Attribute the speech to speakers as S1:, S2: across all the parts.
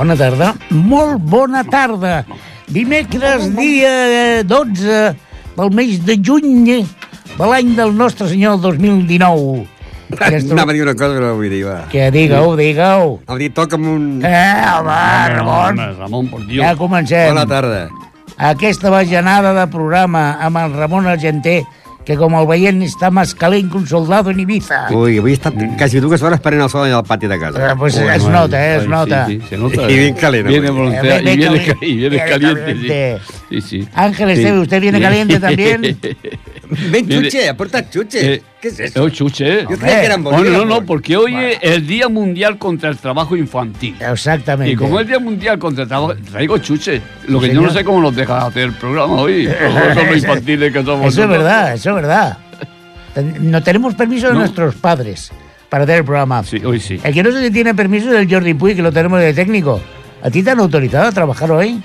S1: Bona tarda. Molt bona tarda. Dimecres, dia 12 del mes de juny de l'any del nostre senyor 2019.
S2: Anava a dir una cosa que no vull dir, va.
S1: Que digueu, digueu.
S2: Anava a dir, toca'm un...
S1: Eh, home, Ramon.
S3: Ramon, por Dios.
S1: Ja comencem.
S2: Bona tarda.
S1: Aquesta bajanada de programa amb el Ramon Argenter, que com el veient està més calent que un soldado en Ibiza.
S2: Ui, avui he estat quasi dues hores esperant el sol allà al pati de casa.
S1: Eh, pues es nota, eh, es
S3: Ay,
S1: nota.
S3: Sí, sí, se nota.
S2: Y bien caliente,
S3: Viene
S1: Eh,
S3: y viene,
S1: cali-
S3: ca- y viene
S1: viene
S3: caliente.
S1: caliente.
S3: Sí, sí. sí.
S1: Ángel. Esteve, ¿usted viene caliente también?
S2: Ven, chuche, aporta chuche.
S3: Eh,
S2: ¿Qué es eso?
S3: Oh, chuche.
S2: Yo creía que eran
S3: no, no, no, porque hoy es el Día Mundial contra el Trabajo Infantil.
S1: Exactamente.
S3: Y como es el Día Mundial contra el Trabajo, traigo chuche. Lo que yo no sé cómo nos deja hacer el programa hoy. Son los infantiles que somos.
S1: Eso es verdad, eso es verdad. No tenemos permiso de
S3: No.
S1: nuestros padres para hacer el programa.
S3: Sí, hoy sí.
S1: El que no sé si tiene permiso es el Jordi Puy, que lo tenemos de técnico. ¿A ti te han autorizado a trabajar hoy?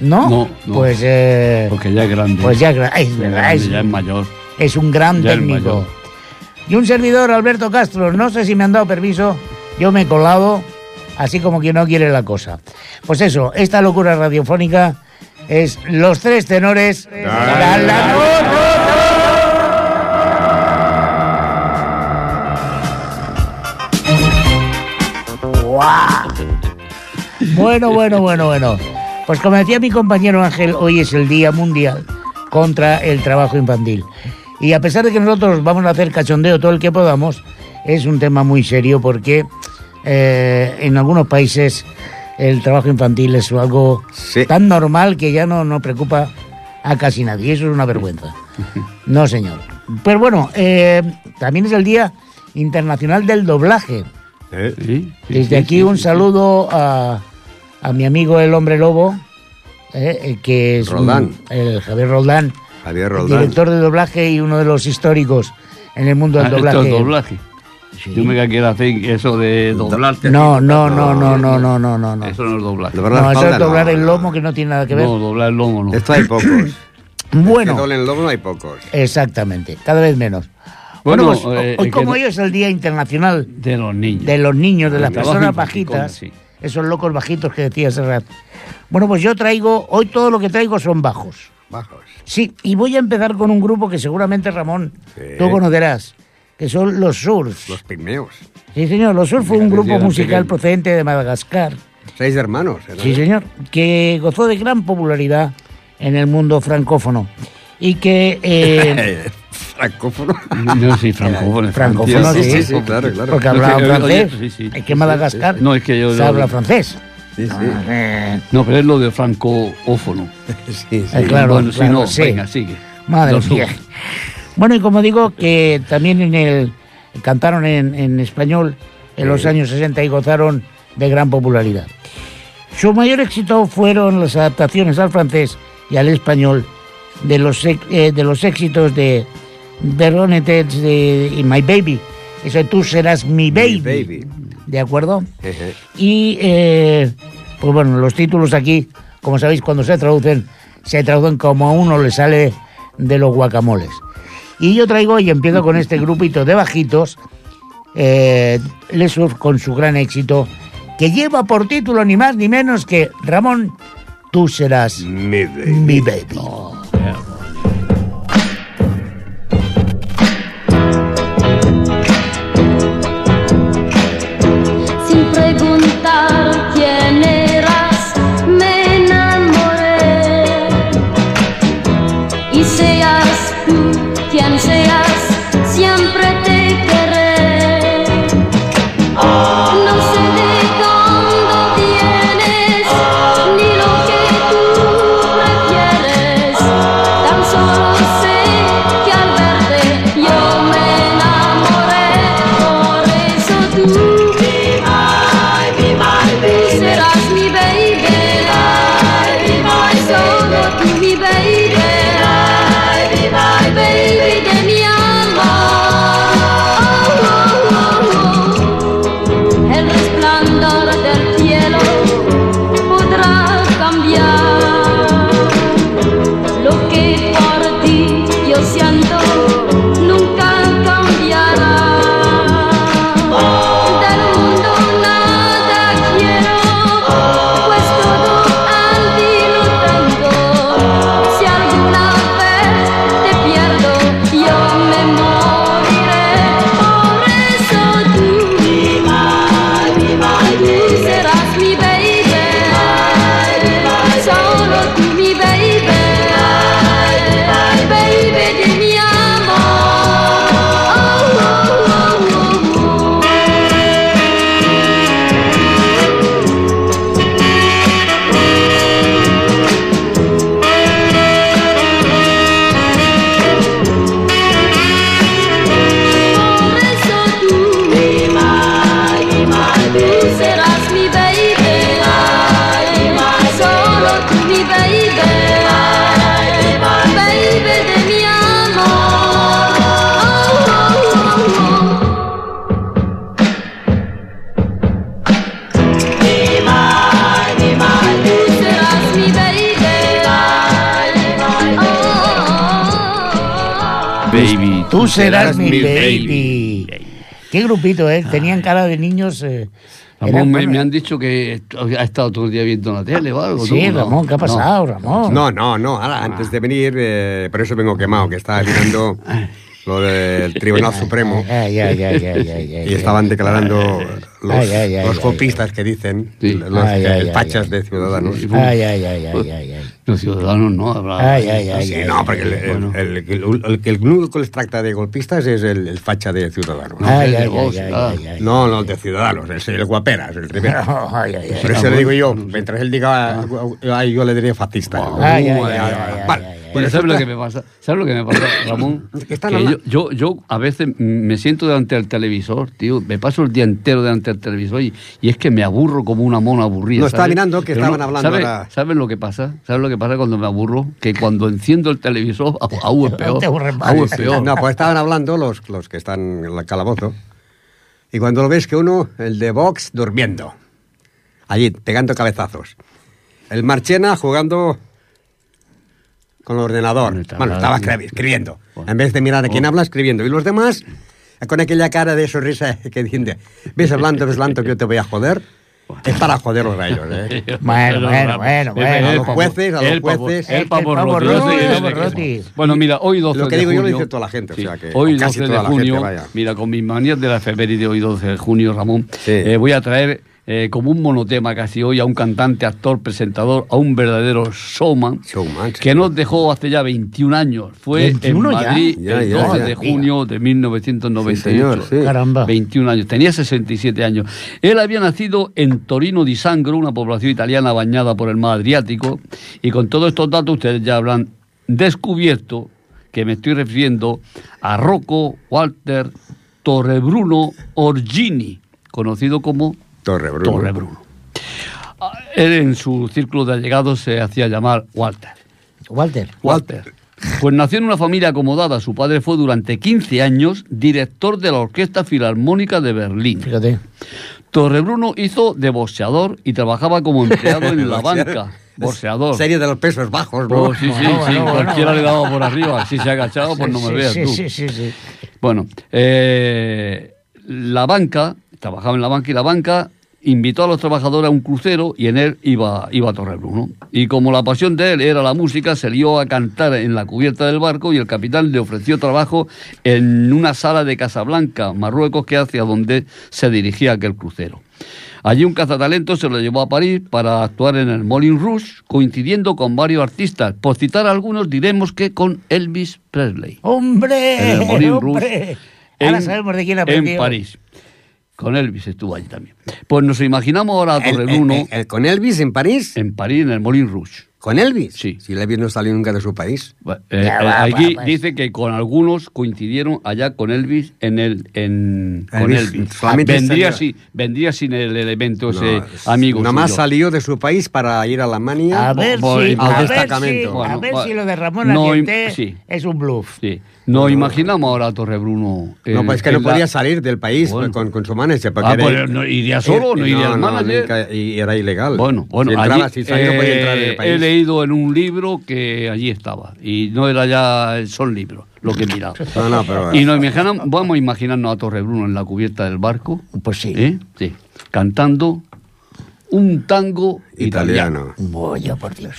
S1: ¿No?
S3: No, no.
S1: Pues, eh,
S3: Porque ya es grande.
S1: pues ya, gra- es
S3: Ya es
S1: verdad,
S3: grande,
S1: es,
S3: ya es mayor.
S1: Es un gran
S3: ya
S1: técnico. Y un servidor, Alberto Castro, no sé si me han dado permiso, yo me he colado, así como quien no quiere la cosa. Pues eso, esta locura radiofónica es los tres tenores. Bueno, bueno, bueno, bueno. Pues como decía mi compañero Ángel, hoy es el Día Mundial contra el Trabajo Infantil. Y a pesar de que nosotros vamos a hacer cachondeo todo el que podamos, es un tema muy serio porque eh, en algunos países el trabajo infantil es algo
S2: Sí.
S1: tan normal que ya no, no preocupa a casi nadie. Eso es una vergüenza. No, señor. Pero bueno, eh, también es el Día Internacional del Doblaje.
S2: Eh,
S3: Sí, sí,
S1: Desde aquí un saludo a, a mi amigo el hombre lobo, que es un- el Javier Roldán,
S2: Javier Roldán.
S1: Director de doblaje y uno de los históricos en el mundo del
S3: ah,
S1: doblaje.
S3: doblaje.
S1: Sí.
S3: Yo me quiero hacer eso de doblarte.
S1: No, no, no, no, no, no, no, no.
S3: Eso no es
S2: doblar.
S1: No, eso es doblar el lomo que no tiene nada que ver.
S3: No, doblar el lomo no.
S2: Esto hay pocos.
S1: bueno.
S2: Es que el lomo hay pocos.
S1: Exactamente, cada vez menos.
S3: Bueno,
S1: pues,
S3: eh,
S1: hoy como hoy es el Día Internacional
S3: de los Niños,
S1: de los niños, de las personas bajitas, esos locos bajitos que decía Serrat. Bueno, pues yo traigo, hoy todo lo que traigo son bajos.
S2: Bajos.
S1: Sí, y voy a empezar con un grupo que seguramente, Ramón,
S2: Sí.
S1: tú conocerás, que son los Surf.
S2: Los pigmeos.
S1: Sí, señor, los Surf fue un grupo musical procedente de Madagascar.
S2: Seis hermanos. ¿eh?
S1: Sí, señor, que gozó de gran popularidad en el mundo francófono. Y que... eh,
S2: Eh, Francófono.
S3: No, sí, francófono.
S1: Francófono,
S2: Sí,
S1: sí.
S2: sí, sí, claro, claro.
S1: porque
S3: No,
S1: hablaba
S3: que-
S1: francés.
S3: oye, sí, sí.
S1: Es que Madagascar
S3: No, es que yo...
S1: se habla francés.
S2: Sí, sí.
S3: No, pero es lo de francófono.
S2: Sí, sí.
S1: Eh, claro,
S3: bueno, si
S1: claro,
S3: no,
S1: sí.
S3: venga, sigue.
S1: Madre
S3: Los
S1: mía. Bueno, y como digo, que también en el cantaron en, en español en los años 60 y gozaron de gran popularidad. Su mayor éxito fueron las adaptaciones al francés y al español de los, eh, de los éxitos de Veronette de y My Baby. Eso de tú serás mi baby.
S2: baby.
S1: ¿De acuerdo?
S2: Jeje.
S1: Y, eh, pues bueno, los títulos aquí, como sabéis, cuando se traducen, se traducen como a uno le sale de los guacamoles. Y yo traigo, y empiezo con este grupito de bajitos, eh, Les Surf con su gran éxito, que lleva por título ni más ni menos que Ramón, tú serás
S2: Mi baby.
S1: mi baby.
S4: Dios Tú
S1: serás mi baby. Qué grupito, ¿eh? Tenían cara de niños. eh,
S3: Ramón,
S1: eran
S3: me, han dicho que ha estado todo el día viendo la tele o algo.
S1: Sí,
S3: tú, ¿no?
S1: Ramón, ¿qué ha
S3: No.
S1: pasado, Ramón?
S2: No, no, no. ahora, antes de venir, eh, por eso vengo quemado, que estaba mirando lo del Tribunal Supremo.
S1: Ay, ay, ay,
S2: Y estaban declarando los,
S1: Ay, ay, ay,
S2: los
S1: ay,
S2: golpistas que dicen,
S3: Sí.
S2: los
S1: ay.
S2: de ciudadanos.
S1: Ay, ay, ay, ay, ay, ay.
S3: Los ciudadanos no habrá.
S2: Sí, no, porque el, el, el, el- el- el único que les trata de golpistas es el, el facha de ciudadanos.
S1: Ay,
S3: de
S1: ay,
S3: vos,
S1: ay,
S3: ah.
S1: ay, ay.
S2: No, no, el de ciudadanos, es el guaperas, el primero.
S1: Ay, ay, ay.
S2: Por eso le digo yo, mientras él diga, ay, yo le diría fascista.
S3: Uh,
S2: vale.
S3: Bueno, ¿sabes lo que me pasa? ¿Sabes lo que me pasa, Ramón?
S2: Que
S3: yo, yo, yo a veces me siento delante del televisor, tío, me paso el día entero delante del televisor y, y es que me aburro como una mona aburrida.
S2: No, estaba mirando que
S3: Pero
S2: estaban hablando
S3: ¿sabes,
S2: ahora.
S3: ¿Sabes lo que pasa? ¿Sabes lo que pasa cuando me aburro? Que cuando enciendo el televisor, aún es peor. Aún es peor.
S2: No, pues estaban hablando los, los que están en el calabozo. Y cuando lo ves que uno, el de Vox, durmiendo. Allí, pegando cabezazos. El Marchena jugando con el ordenador.
S3: Bueno,
S2: Bueno, estaba escribiendo. En vez de mirar a quién habla, escribiendo. Y los demás, con aquella cara de sonrisa que dice, ves hablando, ves hablando que yo te voy a joder. Es para joderlos a ellos, ¿eh?
S1: Bueno, bueno, bueno, bueno.
S2: A los jueces, a los jueces.
S3: El
S1: El
S3: pavo
S1: pavo
S3: roti,
S1: roti,
S3: yo sé que
S1: el
S3: es
S1: pavo
S3: de queso.
S1: roti.
S3: Bueno, mira, hoy 12
S2: Lo que
S3: de
S2: digo yo lo
S3: junio-
S2: dice toda la gente, o sea que-
S3: hoy
S2: o casi
S3: 12 de
S2: toda la gente,
S3: junio,
S2: vaya.
S3: mira, con mis manías de la efeméride hoy 12 de junio, Ramón,
S2: Sí.
S3: eh, voy a traer eh, como un monotema casi hoy a un cantante, actor, presentador, a un verdadero showman, que nos dejó hace ya 21 años. Fue
S1: 21
S3: en. Madrid
S2: Ya,
S3: el
S2: ya,
S3: 12
S2: ya.
S3: de junio de 1998.
S2: Sí, señor, sí.
S1: Caramba.
S3: 21 años, tenía 67 años. Él había nacido en Torino di Sangro, una población italiana bañada por el mar Adriático, y con todos estos datos ustedes ya habrán descubierto que me estoy refiriendo a Rocco Walter Torrebruno Orgini, conocido como
S2: Torre Bruno.
S3: Torrebruno. Ah, Él en su círculo de allegados se hacía llamar Walter.
S1: Walter.
S3: Walter. Pues nació en una familia acomodada. Su padre fue durante 15 años director de la Orquesta Filarmónica de Berlín.
S1: Fíjate.
S3: Torrebruno hizo de boxeador y trabajaba como empleado en la banca. Boxeador.
S2: Serie de los pesos bajos, ¿no?
S3: Oh, sí, sí,
S1: Bueno,
S3: sí.
S1: bueno,
S3: Cualquiera
S1: bueno,
S3: le daba por arriba. Si se ha agachado, pues no me
S1: Sí,
S3: veas
S1: sí,
S3: tú.
S1: Sí, sí, sí.
S3: Bueno, eh, la banca, trabajaba en la banca y la banca invitó a los trabajadores a un crucero y en él iba, iba Torrebruno. Y como la pasión de él era la música, se lió a cantar en la cubierta del barco y el capitán le ofreció trabajo en una sala de Casablanca, Marruecos, que hacia donde se dirigía aquel crucero. Allí un cazatalentos se lo llevó a París para actuar en el Moulin Rouge, coincidiendo con varios artistas. Por citar algunos, diremos que con Elvis Presley.
S1: ¡Hombre!
S3: En el Moulin
S1: ¡Hombre!
S3: Rouge,
S1: Ahora sabemos de quién aprendió.
S3: En París. Con Elvis estuvo allí también. Pues nos imaginamos ahora a
S2: El-
S3: Torrebruno
S2: el- el- ¿Con Elvis en París?
S3: en París, en el Moulin Rouge.
S2: ¿Con Elvis?
S3: Sí.
S2: Si Elvis no salió nunca de su país.
S3: Bueno, eh, eh,
S1: va,
S3: aquí
S1: va.
S3: dice que con algunos coincidieron allá con Elvis en el en con
S2: Elvis
S3: Elvis.
S2: solamente
S3: vendría
S2: salió-
S3: sin vendría sin el elemento ese
S2: No, es-
S3: amigo
S2: Nada más
S3: suyo.
S2: salió de su país para ir a Alemania.
S1: A ver,
S3: Voy
S1: si,
S3: al
S1: a ver, si,
S2: destacamento.
S1: a ver si lo de Ramón
S3: no, sí.
S1: es un bluff.
S3: Sí. Nos imaginamos ahora a Torrebruno.
S2: No,
S3: en-
S2: pues es que no
S3: la-
S2: podía salir del país
S3: Bueno.
S2: con, con su manager. Porque
S3: Ah,
S2: era-
S3: pues, no, iría solo, no iría el manager.
S2: nunca- y era ilegal.
S3: Bueno, bueno,
S2: si entraba,
S3: allí,
S2: si no podía entrar en
S3: eh,
S2: el país.
S3: He leído en un libro que allí estaba y no era ya son libros lo que he mirado.
S2: No, no, pero-
S3: y nos imaginamos, vamos a imaginarnos a Torrebruno en la cubierta del barco,
S1: Pues sí.
S3: ¿eh? sí, cantando un tango italiano.
S2: Italiano.
S1: Vaya por Dios.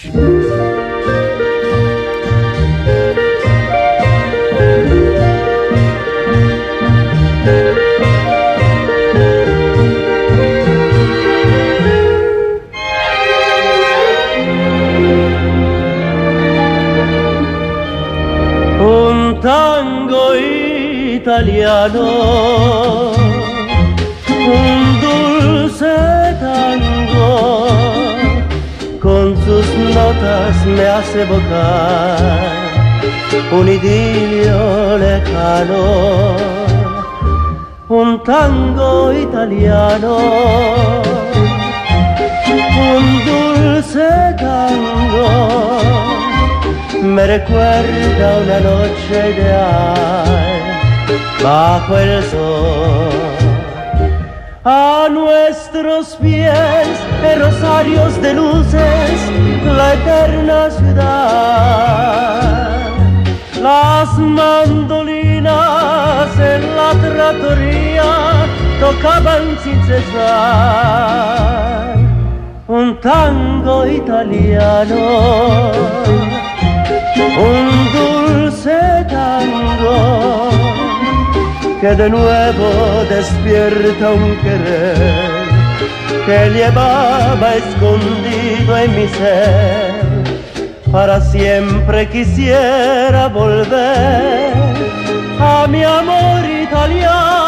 S5: Italiano, un dulce tango, con sus notas me hace evocar un idilio lejano, un tango italiano, un dulce tango me recuerda una noche ideal bajo el sol. A nuestros pies, de rosarios de luces, la eterna ciudad. Las mandolinas e la trattoria toccavan sin cessare un tango italiano, un dulce tango que de nuevo despierta un querer que llevaba escondido en mi ser. Para siempre quisiera volver a mi amor italiano.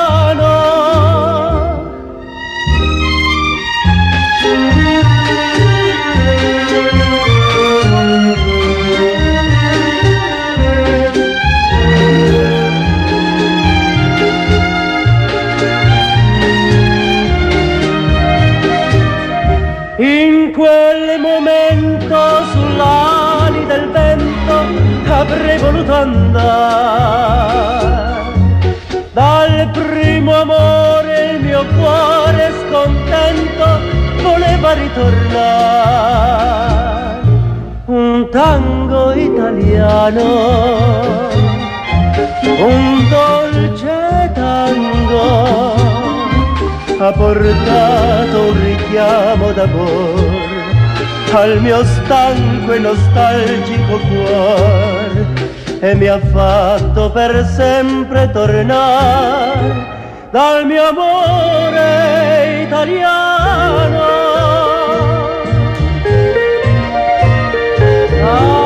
S5: Andare. Dal primo amore il mio cuore scontento voleva ritornare. Un tango italiano, un dolce tango ha portato un richiamo d'amor al mio stanco e nostalgico cuore e mi ha fatto per sempre tornare dal mio amore italiano. La,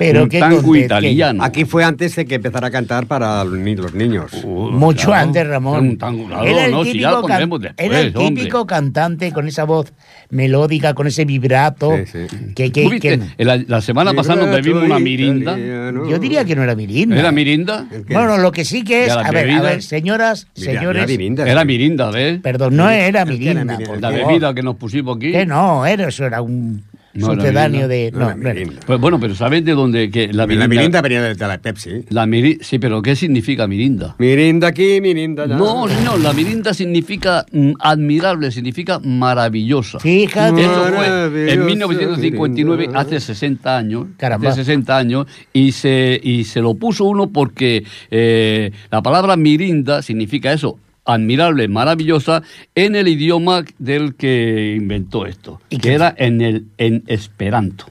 S1: Pero
S3: un
S1: qué
S3: tango italiano.
S2: Aquí fue antes de que empezara a cantar para los ni- los niños.
S3: Uh,
S1: Mucho
S3: claro,
S1: antes, Ramón.
S3: Un tango, claro,
S1: era el
S3: no, si ya lo
S1: típico, can-
S3: pondremos después,
S1: era el típico cantante con esa voz melódica, con ese vibrato.
S2: Sí, sí.
S1: Que,
S3: La, la semana pasada nos bebimos una mirinda.
S1: yo diría que no era mirinda.
S3: ¿Era mirinda?
S1: Bueno, lo que sí que es,
S3: ¿Y a
S1: ver, a ver, señoras,
S2: Mira,
S1: señores,
S2: mira, mirinda.
S3: Era mirinda, ¿ves?
S1: perdón, no era
S2: ¿El qué
S1: mirinda,
S2: era mirinda?
S1: por
S3: La bebida que nos pusimos aquí.
S1: Que no, era, eso era un
S3: No
S1: sucedáneo
S3: mirinda.
S1: de...
S2: No
S1: No,
S2: era
S1: no era.
S2: mirinda.
S3: Pues bueno, pero ¿sabes de dónde? Que la
S2: La
S3: mirinda.
S2: mirinda venía de la Pepsi.
S3: la miri- sí, pero ¿qué significa mirinda?
S2: Mirinda aquí, mirinda allá.
S3: No, no, la mirinda significa mm, admirable, significa maravillosa.
S1: Fíjate.
S3: Eso fue en 1959,
S2: mirinda.
S3: hace 60 años.
S1: Caramba.
S3: Hace 60 años. Y se, y se lo puso uno porque eh, la palabra mirinda significa eso. Admirable, maravillosa, en el idioma del que inventó esto,
S1: ¿Y
S3: que era en el en esperanto.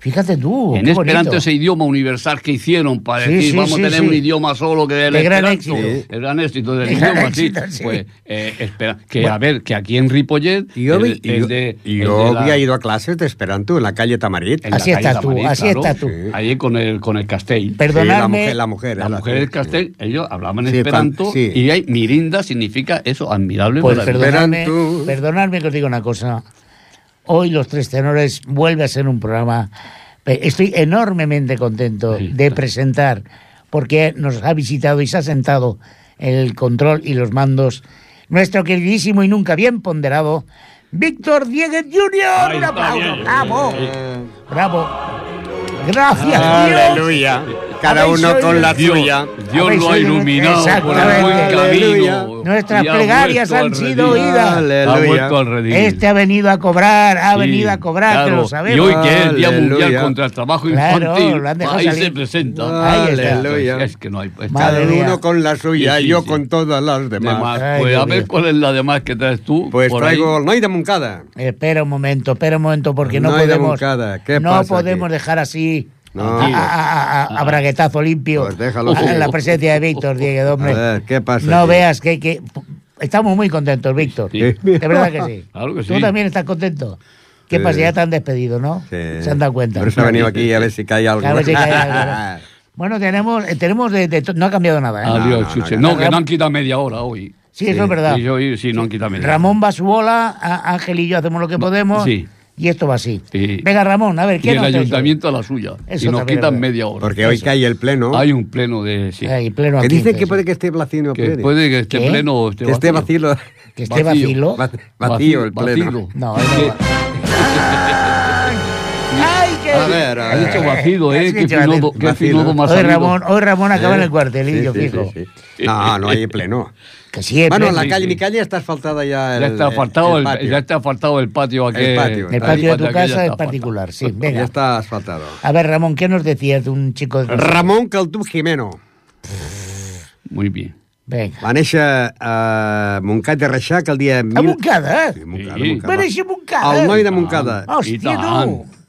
S1: Fíjate tú,
S3: en
S1: qué
S3: esperanto
S1: bonito.
S3: ese idioma universal que hicieron para
S1: Sí,
S3: decir
S1: sí,
S3: vamos
S1: sí,
S3: a tener
S1: sí.
S3: un idioma solo que el
S1: Qué gran éxito.
S3: el gran éxito del
S1: gran
S3: idioma
S1: éxito, sí.
S3: pues eh, espera, que a ver que aquí en Ripollet
S2: Y yo,
S3: el- el
S2: yo-
S3: de- el
S2: yo
S3: de la-
S2: había ido a clases de Esperanto en la calle Tamarit.
S3: en la
S1: Así
S3: calle
S1: estás tú,
S3: Tamarit,
S1: así
S3: claro,
S1: estás tú.
S3: Ahí con el con el Castell.
S2: Sí, la
S1: Perdonadme,
S2: mujer, la mujer.
S3: la mujer del Castell, ellos hablaban esperanto y hay mirinda significa eso, admirable,
S1: Pues perdonadme, perdonadme que os diga una cosa. Hoy Los Tres Tenores vuelve a ser un programa. eh, Estoy enormemente contento
S3: Sí,
S1: de
S3: claro.
S1: presentar, porque nos ha visitado y se ha sentado en el control y los mandos nuestro queridísimo y nunca bien ponderado Víctor Dieguez Jr. Un aplauso,
S3: bien.
S1: bravo, bravo. Gracias, Dios.
S2: Cada uno con la
S3: Dios,
S2: suya.
S3: Dios lo ha iluminado por el buen camino.
S1: Nuestras plegarias han sido oídas.
S3: Ha
S2: Aleluya.
S3: vuelto al redil.
S1: Este ha venido a cobrar, ha
S3: Sí,
S1: venido a cobrar, que
S3: claro.
S1: lo sabemos.
S3: Y hoy que es el Día
S2: Aleluya.
S3: Mundial contra el Trabajo
S1: Claro,
S3: Infantil,
S1: lo han dejado
S3: ahí
S1: salir.
S3: se presenta.
S1: Ahí está.
S2: Aleluya.
S3: Es que no hay...
S2: Cada uno con la suya
S3: Sí,
S2: y
S3: sí,
S2: yo
S3: sí.
S2: con todas las demás.
S3: demás.
S1: Ay,
S3: pues a ver cuál es la demás que traes tú.
S2: Pues
S3: por
S2: traigo
S3: ahí.
S2: no hay de Moncada.
S1: Espera un momento, espera un momento, porque no,
S2: No hay de
S1: podemos,
S2: Moncada, ¿qué
S1: no
S2: pasa
S1: podemos
S2: aquí?
S1: dejar así
S2: No.
S1: a, a- a- a- a braguetazo limpio
S2: Pues déjalo tú.
S1: la presencia de Víctor Diego, hombre.
S2: A ver, ¿qué pasa
S1: No
S2: aquí?
S1: veas que, que estamos muy contentos, Víctor.
S3: Sí.
S1: De verdad que sí.
S3: Claro que
S1: Tú
S3: sí.
S1: también estás contento. ¿Qué
S2: Sí.
S1: pasa? Ya te han despedido, ¿no?
S2: Sí.
S1: Se han dado cuenta.
S2: Por eso he venido aquí a ver si cae algo.
S1: A ver si cae algo. Bueno, tenemos, eh, tenemos de, de no ha cambiado nada. ¿eh?
S3: Adiós,
S2: no, no,
S3: chuche.
S2: no,
S3: No,
S1: no.
S3: que no han quitado media hora hoy.
S1: Sí, eso es verdad.
S3: Sí, hoy sí, no han quitado media hora.
S1: Ramón va a su bola, a- Ángel y yo hacemos lo que podemos.
S3: sí.
S1: Y esto va así.
S3: Sí.
S1: Venga, Ramón, a ver,
S3: Y
S1: ¿qué
S3: el
S1: traes hoy?
S3: ayuntamiento a la suya.
S1: Eso
S3: y nos
S1: también
S3: quitan media hora.
S2: Porque hoy
S1: Eso.
S2: cae el pleno.
S3: Hay un pleno de... Sí.
S1: Ahí, pleno
S2: que
S1: aquí,
S2: dice que puede que esté vacío.
S3: que puede que esté
S1: ¿Qué?
S3: pleno o esté
S2: Que esté
S3: vacío.
S1: Que esté vacío.
S2: Va- Vacío el pleno.
S3: vacío.
S1: No,
S3: Es
S1: ahí
S3: que-
S1: no ¡Ay, qué
S2: A ver, a
S3: Ha
S2: ver.
S3: dicho vacío, ¿eh? Qué
S1: vacío.
S3: qué más
S1: Hoy. Ramón, hoy Ramón acaba en
S2: ¿Eh?
S1: el cuartelillo,
S2: Sí, sí,
S1: fijo.
S2: sí, sí. No, no hay pleno.
S1: Que siempre.
S2: Bueno, en la
S3: sí,
S2: calle,
S3: sí.
S2: mi calle está asfaltada ya el
S3: Ya está asfaltado el,
S2: patio.
S3: ya está asfaltado el patio aquel.
S2: El patio.
S1: el patio de tu
S3: ya
S1: casa es particular, sí.
S2: Ya
S1: Venga.
S2: está asfaltado.
S1: A ver, Ramón, ¿qué nos decías de un chico de
S2: Ramon Caltú Jimeno.
S3: Muy bien.
S1: Venga.
S2: Va néixer a Montcat de Reixac el dia...
S1: A Montcada,
S2: Sí? Montcada,
S3: Sí.
S2: Montcada.
S1: Va néixer a Montcada.
S2: El noi de Montcada.
S1: Hòstia,
S3: I tant.
S1: tu.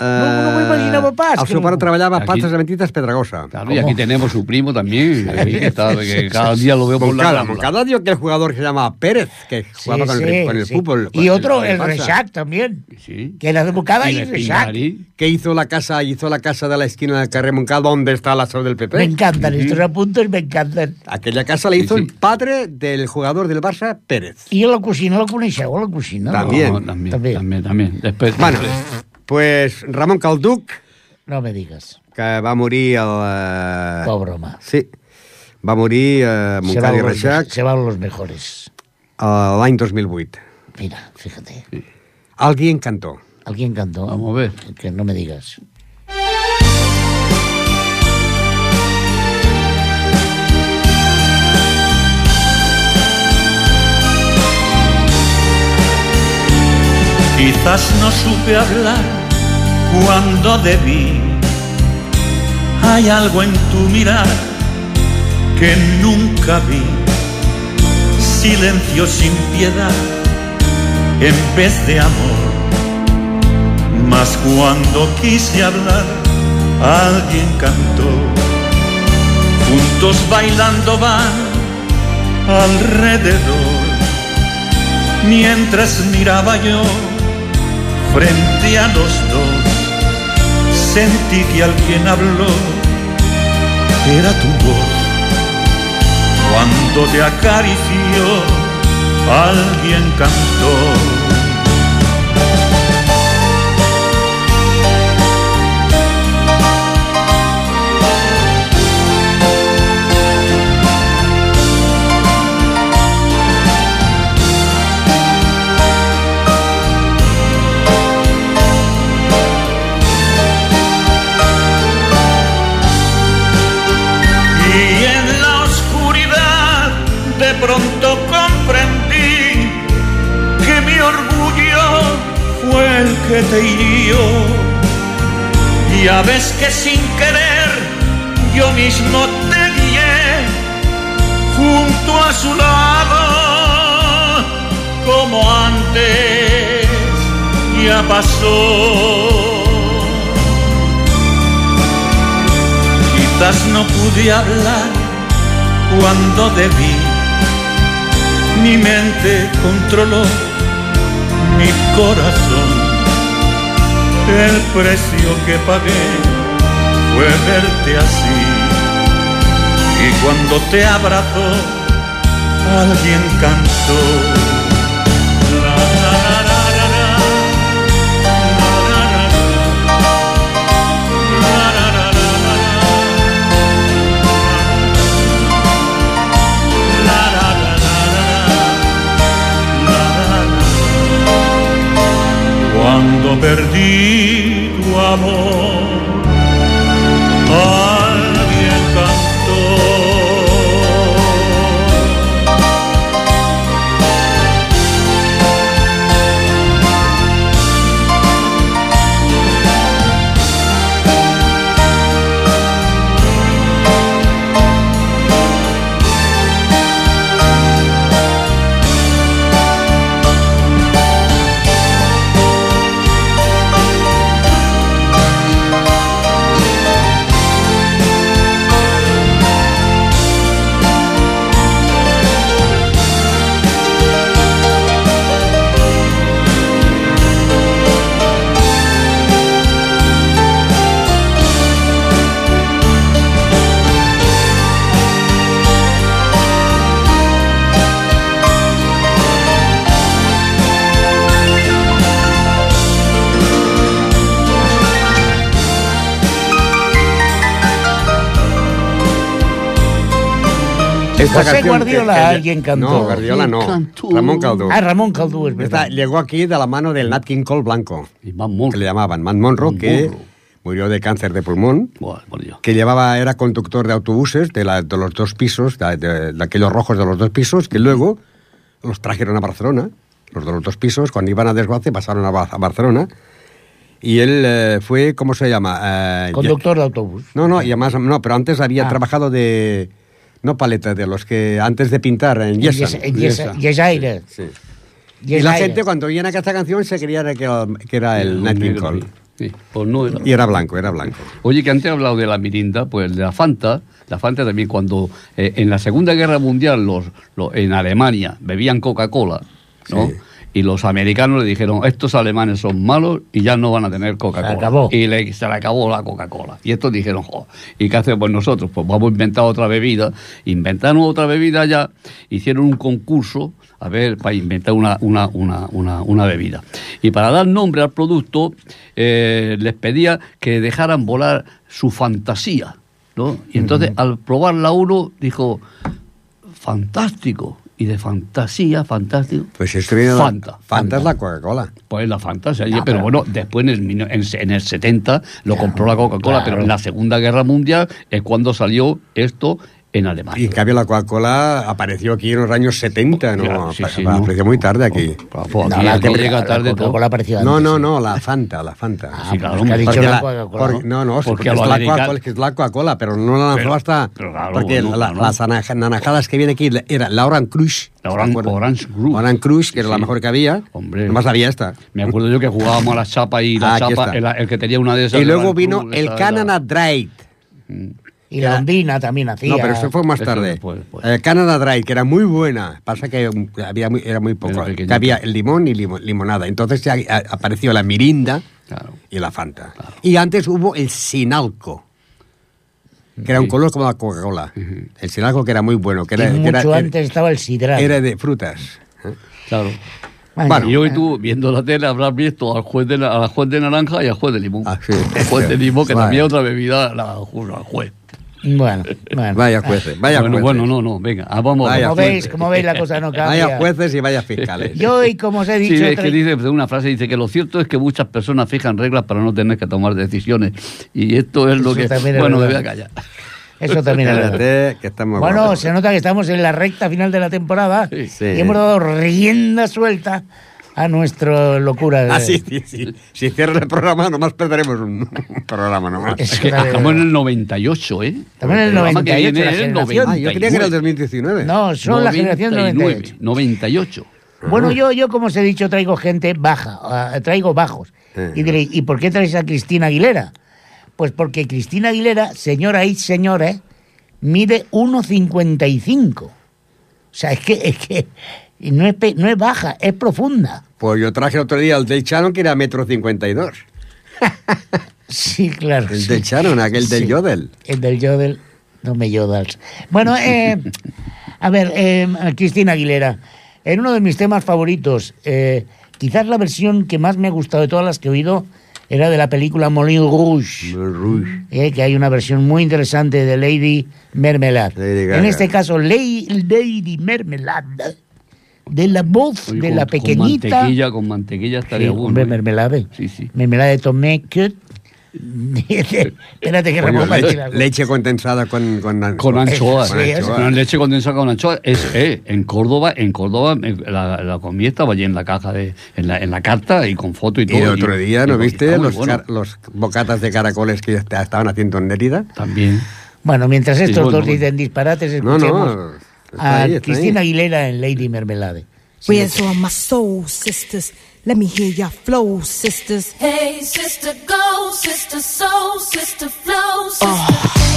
S1: No- no m'ho imaginava pas,
S2: El seu
S1: no-
S2: pare treballava a Patas de Mentitas Pedregosa.
S3: Claro, y aquí tenemos su primo también, que, está, que cada día lo veo por la
S2: Moncada. Moncada dio que el jugador que se llama Pérez, que
S1: Sí,
S2: jugaba con,
S1: sí,
S2: el, con el
S1: sí.
S2: fútbol.
S1: Y otro, el
S2: Barça,
S1: Rechac también.
S3: Sí.
S1: Que era de Montcada
S3: Y
S1: Rechac.
S2: Que hizo la casa, hizo la casa de la esquina del carrer Moncada, donde está la sede del PP.
S1: Me encantan estos apuntes, me encantan.
S2: Aquella casa la hizo
S3: Sí,
S2: el
S3: sí.
S2: padre del jugador del Barça, Pérez.
S1: I la cocina la coneixeu, la cocina?
S2: También.
S3: No, también,
S1: También.
S3: también, también. Después,
S2: Bueno,
S3: después.
S2: Pues Ramon Calduc,
S1: No me digas.
S2: que va morir el... eh,
S1: Pobre home.
S2: Sí, va morir a
S1: Se
S2: Montcada i Reixac
S1: se van los mejores.
S2: eh, l'any 2008.
S1: Mira, fíjate.
S2: Alguien cantó.
S1: ¿Alguien cantó?
S3: Vamos a ver.
S1: Que no me digas.
S6: Quizás no supe hablar cuando debí. Hay algo en tu mirar que nunca vi. Silencio sin piedad en vez de amor. Mas cuando quise hablar, alguien cantó. Juntos bailando van alrededor mientras miraba yo frente a los dos, sentí que alguien habló, era tu voz. Cuando te acarició, alguien cantó. Que te hirió. Ya ves que sin querer yo mismo te guié junto a su lado, como antes ya pasó. Quizás no pude hablar cuando debí. Mi mente controló mi corazón. El precio que pagué fue verte así. Y cuando te abrazó, alguien cantó. Cuando perdí tu amor,
S2: Esta
S1: José
S2: canción
S1: Guardiola, alguien cantó.
S2: No, Guardiola no.
S3: Cantó.
S2: Ramón Calduc.
S1: Ah, Ramón Caldú, es
S2: Esta
S1: verdad.
S2: llegó aquí de la mano del Nat King Cole Blanco,
S3: Y más
S2: que
S3: monstruo.
S2: le llamaban Matt Monroe,
S3: Matt
S2: que
S3: Monroe.
S2: murió de cáncer de pulmón,
S3: Buah,
S2: que llevaba, era conductor de autobuses de, la- de los dos pisos, de, de- de aquellos rojos de los dos pisos, que luego los trajeron a Barcelona, los de los dos pisos, cuando iban a desguace pasaron a Barcelona, y él eh, fue, ¿cómo se llama? Eh,
S1: Conductor de autobús.
S2: No, no, y además, no, pero antes había
S1: Ah.
S2: trabajado de, no paleta, de los que antes de pintar en
S1: En
S2: Yesan.
S1: Yes- en Yes- Yesaire.
S2: Sí. Y la gente cuando oían esta canción se creía que era, que era el Nat King
S3: negro,
S2: Cole.
S3: sí. Pues no era.
S2: Y era blanco, era blanco.
S3: Oye, que antes he hablado de la mirinda, pues de la Fanta, la Fanta también cuando eh, en la Segunda Guerra Mundial los, los- en Alemania bebían Coca-Cola, ¿no?
S2: Sí.
S3: Y los americanos le dijeron, estos alemanes son malos y ya no van a tener Coca-Cola. Y le- se le acabó la Coca-Cola. Y estos dijeron, "Jo, ¿y qué hacemos nosotros? Pues vamos a inventar otra bebida. Inventaron otra bebida ya, hicieron un concurso, a ver, para inventar una, una, una, una, una bebida. Y para dar nombre al producto, eh, les pedía que dejaran volar su fantasía, ¿no? Y entonces, al probarla uno, dijo, fantástico. Y de fantasía, fantástico.
S2: Pues esto viene de la-
S3: Fanta.
S2: Fanta es la Coca-Cola.
S3: Pues la fantasía.
S1: No,
S3: pero,
S1: pero-
S3: bueno, después en el, en, en el 70 lo compró la Coca-Cola,
S1: claro.
S3: pero en la Segunda Guerra Mundial es cuando salió esto en Alemania.
S2: Y en cambio la Coca-Cola apareció aquí en los años 70, ¿no?
S3: Claro, sí,
S2: Apa-
S3: sí,
S2: apareció
S3: ¿no?
S2: muy tarde aquí.
S3: Pues
S1: No,
S3: aquí,
S1: la
S3: aquí
S1: Coca-
S3: llega tarde todo.
S1: Apareció
S2: No,
S1: antes,
S2: no, no, la Fanta, la Fanta.
S3: Ah,
S1: Sí,
S3: claro,
S1: pues que ha
S3: hombre.
S1: dicho
S2: Porque
S1: la
S2: la-
S1: Coca-Cola, ¿no?
S2: no,
S3: Porque
S2: es, la Coca-Cola, que es la Coca-Cola, pero no la lanzó
S3: Pero-
S2: hasta...
S3: pero claro,
S2: porque
S3: no,
S2: la-
S3: claro.
S2: las anaja- naranjadas que viene aquí era la Orange Crush.
S3: La
S2: ¿te
S3: Orange- Crush.
S2: Orange Crush, que era la mejor que había.
S3: Hombre.
S2: Nomás había esta.
S3: Me acuerdo yo que jugábamos a la chapa y la
S2: Ah,
S3: chapa, el, el que tenía una de esas.
S2: Y luego vino el Canada Dry.
S1: Y la Ondina también hacía.
S2: No, pero eso fue más tarde.
S3: después, después.
S2: Eh, Canada Dry, que era muy buena. Pasa que um, había muy- era muy poco.
S3: Era
S2: Que
S3: pequeñita.
S2: había el limón y limo- limonada. Entonces ya apareció la mirinda
S3: Claro.
S2: y la Fanta. Y antes hubo el Sinalco. Que era un color como la Coca-Cola. El Sinalco que era muy bueno. Que era, que
S1: mucho
S2: era-
S1: antes estaba el sidral.
S2: era de frutas. ¿eh?
S3: Claro.
S1: Bueno,
S3: y hoy tú, viendo la tele, habrás visto al juez de, na- al juez de naranja y al juez de limón.
S2: Ah, sí.
S3: El juez de limón, que también otra bebida, la al juez.
S1: Bueno, bueno.
S2: Vaya jueces, vaya
S3: bueno,
S2: jueces.
S3: bueno, no, no, venga, ah, vamos.
S2: Vaya
S1: Como
S2: jueces.
S1: veis, como veis, la cosa no cambia.
S2: Vaya jueces y vaya fiscales.
S1: Yo, y como os he
S3: Sí,
S1: dicho,
S3: es que dice de una frase, dice que lo cierto es que muchas personas fijan reglas para no tener que tomar decisiones. Y esto es lo
S1: Eso
S3: que...
S1: también es
S3: Bueno, me voy a callar.
S1: Eso también es verdad.
S2: Que estamos
S1: Bueno,
S2: guapos.
S1: se nota que estamos en la recta final de la temporada
S2: Sí.
S1: y hemos dado rienda suelta a nuestra locura. de-
S2: Ah, sí, sí, sí. Si cierras el programa, nomás perderemos un, un programa nomás.
S1: Es
S3: que estamos en el 98, ¿eh?
S1: Estamos en el
S3: programa que
S1: 98,
S3: viene el.
S2: Ah, yo creía que era el 2019.
S1: No, son la generación 98.
S3: 98.
S1: Bueno, yo, yo, como os he dicho, traigo gente baja, ah, traigo bajos.
S2: Sí.
S1: Y diréis, ¿y por qué traes a Cristina Aguilera? Pues porque Cristina Aguilera, señora y señores, mide 1,55. O sea, es que, es que no, es, no es baja, es profunda.
S2: Pues yo traje otro día el del Shannon, que era metro cincuenta y dos.
S1: Sí, claro.
S2: El
S1: sí.
S2: del Shannon, aquel del. Yodel.
S1: El del Yodel, no me yodals. Bueno, eh, a ver, eh, Cristina Aguilera, en uno de mis temas favoritos, eh, quizás la versión que más me ha gustado de todas las que he oído era de la película Moulin Rouge,
S2: Rouge.
S1: eh, que hay una versión muy interesante de Lady
S2: Gaga.
S1: en este caso, Lady, Lady Mermelade, de la voz
S3: Oye,
S1: de
S3: con-
S1: la pequeñita...
S3: Con mantequilla, con mantequilla
S1: Sí,
S3: estaría bueno.
S1: hombre,
S3: ¿eh?
S1: mermelade.
S3: Sí, sí.
S1: Mermelade de tomé. Espérate que Ramón va a decir
S2: leche,
S1: algo.
S2: leche condensada con, con,
S3: Con anchoas.
S1: Sí.
S3: Con leche condensada con anchoas. Es, eh, en Córdoba, en Córdoba eh, la, la comí estaba allí en la caja de, en la, en la carta y con foto y
S2: Y
S3: todo.
S2: el otro día, ¿no
S3: y-
S2: viste los,
S3: bueno.
S2: car- los bocatas de caracoles que est- estaban haciendo en Lérida?
S3: También.
S1: Bueno, mientras
S3: Sí,
S1: estos
S3: bueno,
S1: dos
S3: bueno.
S1: dicen disparates,
S2: No,
S1: escuchemos
S2: no.
S1: a
S2: ahí, está
S1: Cristina
S2: ahí.
S1: Aguilera en Lady Mermelade. Sí,
S7: Where's all my soul sisters? Let me hear your flow, sisters.
S4: Hey, sister, go, sister, soul, sister, flow, ah. sister. Hey,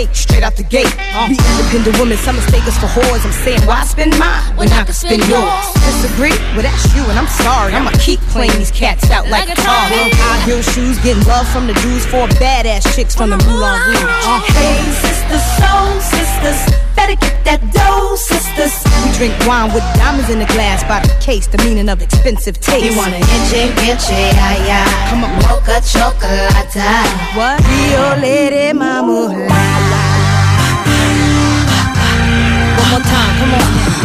S7: cake straight out the gate. We independent women, some mistake us for whores. I'm saying, why spend mine when I can spend yours? Disagree? Well, that's you, and I'm sorry. I'ma keep playing these cats out like,
S4: Like
S7: a car. High heel shoes, getting love from the dudes for badass chicks from the Moulin Rouge. Uh,
S4: Hey, sisters, soul sisters, better get that dough, sisters.
S7: We drink wine with diamonds in the glass by the case, the meaning of expensive taste.
S4: You want an inche, inche, ay, ay.
S7: Come on.
S4: Mocha chocolate.
S7: What? Rio Lady Mama. One more time, come on.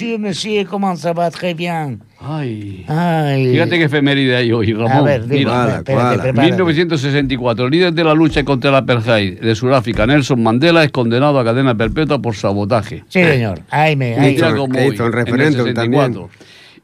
S1: Monsieur, monsieur, comment ça va? Très bien.
S3: Ay.
S1: Ay.
S3: Fíjate qué efeméride hay hoy, Ramón.
S1: A ver, dime,
S3: Mira,
S1: espérate, prepárate.
S3: 1964, el líder de la lucha contra el apartheid de Sudáfrica, Nelson Mandela, es condenado a cadena perpetua por sabotaje.
S1: Sí, señor. Ay, me, ay,
S2: hizo- hizo
S3: el
S2: referéndum
S3: 64.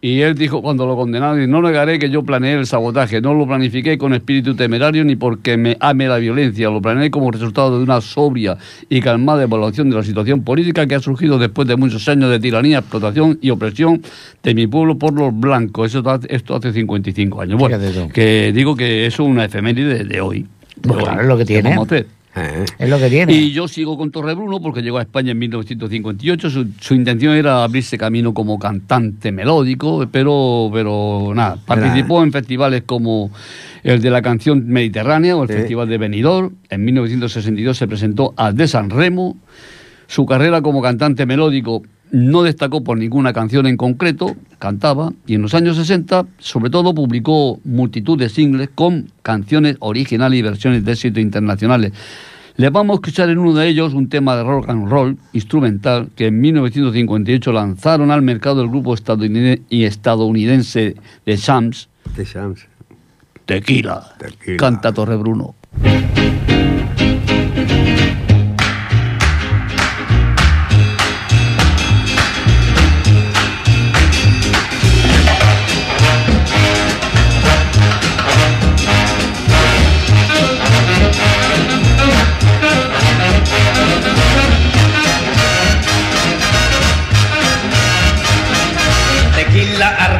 S3: Y él dijo cuando lo condenaron, y no negaré que yo planeé el sabotaje, no lo planifiqué con espíritu temerario ni porque me ame la violencia, lo planeé como resultado de una sobria y calmada evaluación de la situación política que ha surgido después de muchos años de tiranía, explotación y opresión de mi pueblo por los blancos. Eso, esto hace 55 años. Bueno, que digo que eso es una efeméride de hoy.
S1: Pues claro, es lo que
S3: ¿Qué
S1: tiene.
S2: Eh,
S1: es lo que tiene.
S3: Y yo sigo con Torrebruno porque llegó a España en 1958. Su, su intención era abrirse camino como cantante melódico, pero, pero nada. Participó en festivales como el de la canción mediterránea o el
S2: Sí.
S3: Festival de Benidorm. En 1962 se presentó al de San Remo. Su carrera como cantante melódico no destacó por ninguna canción en concreto, cantaba, y en los años 60, sobre todo, publicó multitud de singles con canciones originales y versiones de éxito internacionales. Les vamos a escuchar en uno de ellos un tema de rock and roll instrumental que en 1958 lanzaron al mercado el grupo estadounidense y estadounidense de Shams,
S2: de Shams.
S3: Tequila.
S2: Tequila.
S3: Canta Torre Bruno.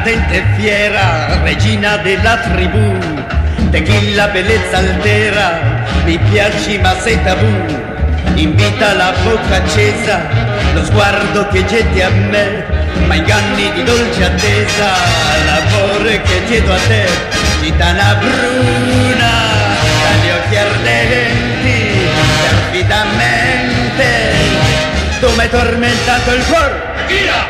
S8: Ardente fiera, regina della tribù. Tequila bellezza altera, mi piaci ma sei tabù. Invita la bocca accesa, lo sguardo che getti a me, ma inganni di dolce attesa, l'amore che chiedo a te, gitana bruna, dagli occhi ardenti, perfidamente m'hai tormentato il cuore.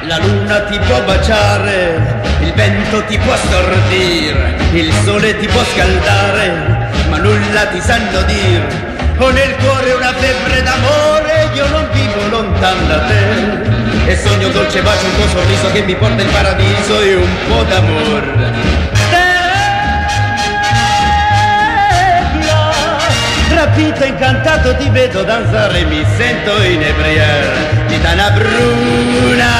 S8: La luna ti può baciare, vento ti può stordire, il sole ti può scaldare, ma nulla ti sanno dire. Ho nel cuore una febbre d'amore, io non vivo lontano da te. E sogno dolce bacio, un tuo sorriso che mi porta in paradiso e un po' d'amore. Rapito, incantato ti vedo danzare, mi sento inebriare. Gitana bruna,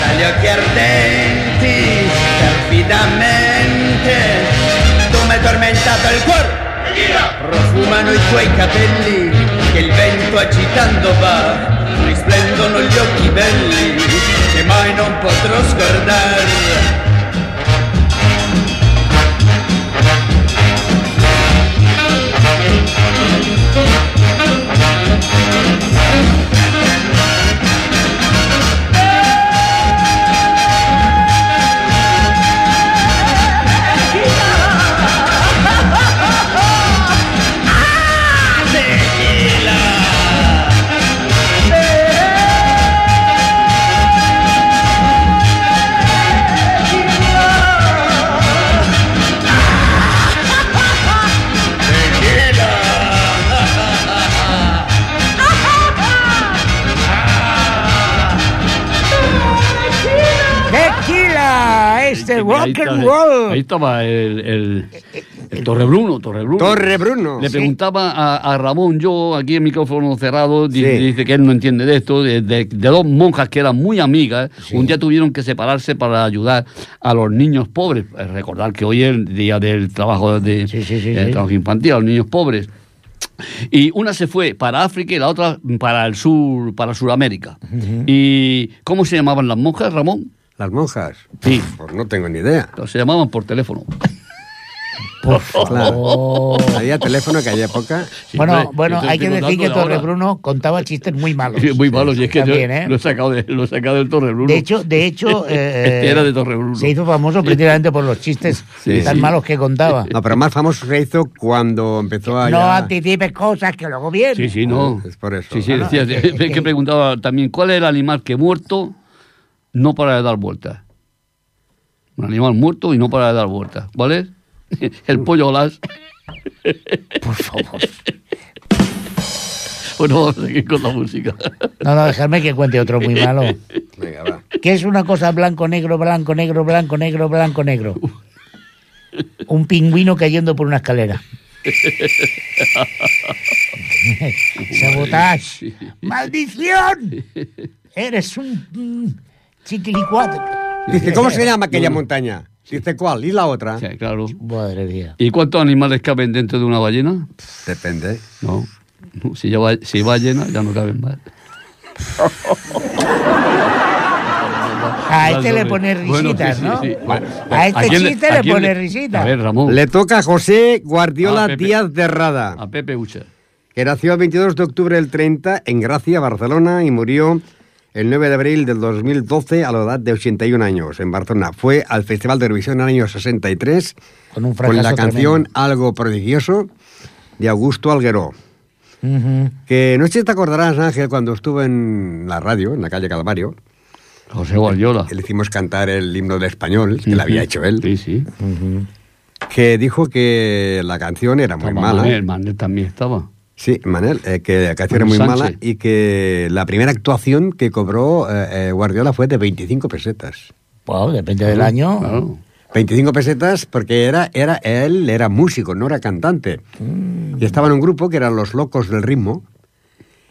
S8: dagli occhi ardenti, perfidamente. Tu mi hai tormentato il cuore, profumano i tuoi capelli, che il vento agitando va. Risplendono gli occhi belli, che mai non potrò scordare.
S3: Ahí estaba el, el, el Torre Bruno, Torre Bruno.
S2: Torre Bruno.
S3: Le
S2: Sí.
S3: preguntaba a, a Ramón, yo aquí en micrófono cerrado,
S2: Sí.
S3: dice que él no entiende de esto, de, de- de dos monjas que eran muy amigas, un día tuvieron que separarse para ayudar a los niños pobres. Eh, Recordar que hoy es el día del trabajo, de, del
S1: sí.
S3: trabajo infantil, a los niños pobres. Y una se fue para África y la otra para el sur, para Sudamérica. ¿Y cómo se llamaban las monjas, Ramón?
S2: Las monjas.
S3: Sí.
S2: Pues no tengo ni idea.
S3: Se llamaban por teléfono.
S1: Por
S2: Claro. Había teléfono que aquella época.
S1: Bueno,
S3: Hombre,
S1: bueno,
S3: yo te
S1: hay que decir que
S3: de
S1: Torre
S3: ahora.
S1: Bruno contaba chistes muy malos.
S3: Sí, muy malos, y es que yo
S1: También, ¿eh?
S3: lo, he sacado de- lo he sacado del Torre Bruno.
S1: De hecho, de hecho eh,
S3: Este era de Torre Bruno.
S1: se hizo famoso precisamente por los chistes
S3: Sí,
S1: tan
S3: sí.
S1: malos que contaba.
S2: No, pero más famoso se hizo cuando empezó a.
S1: No
S2: ya-
S1: anticipes cosas que luego vienen.
S3: Sí, sí, no.
S2: Es por eso.
S3: Sí, sí, decía,
S1: es que- es
S3: que,
S1: que-
S3: preguntaba también, ¿cuál es el animal que muerto no para de dar vueltas? Un animal muerto y no para de dar vueltas. ¿Cuál es? El pollo las.
S1: Por favor.
S3: Bueno, vamos a seguir con la música.
S1: No, no, dejadme que cuente otro muy malo.
S2: Venga, va.
S1: ¿Qué es una cosa blanco, negro, blanco, negro, blanco, negro, blanco, negro? Un pingüino cayendo por una escalera. Sabotage. ¡Maldición! Eres un chiquilicuatre.
S2: Dice, ¿cómo se llama aquella montaña? Dice, ¿cuál? ¿Y la otra?
S3: Sí, claro.
S1: Madre mía.
S3: ¿Y cuántos animales caben dentro de una ballena?
S2: Depende.
S3: No. Si, ya va, si va llena, ya no caben más.
S1: A este le pone
S3: Bueno,
S1: risitas,
S3: sí, sí,
S1: ¿no?
S3: sí. Bueno,
S1: A este chiste le pone risitas.
S3: A ver, Ramón.
S2: Le toca a José Guardiola
S3: Pepe.
S2: Díaz de Rada,
S3: A Pepe Ucha.
S2: que nació el 22 de octubre del 30 en Gracia, Barcelona, y murió el 9 de abril del 2012 a la edad de 81 años en Barcelona. Fue al Festival de Eurovisión en el año 63
S1: Con un
S2: con la canción
S1: tremendo.
S2: Algo prodigioso de Augusto Algueró.
S1: Ujú.
S2: Que no sé si te acordarás, Ángel, cuando estuve en la radio, en la calle Calvario,
S3: José Guardiola.
S2: le hicimos cantar el himno de español, que le había hecho él,
S3: Sí, sí.
S2: que dijo que la canción era muy mala.
S3: Manel, Manel también estaba.
S2: Sí, Manel, eh, que la canción era muy
S3: Manuel
S2: mala
S3: Sánchez.
S2: y que la primera actuación que cobró eh, eh, Guardiola fue de 25 pesetas.
S1: Bueno, depende del año.
S3: Claro.
S2: 25 pesetas porque era, era, él era músico, no era cantante. Y estaba en un grupo que eran los locos del ritmo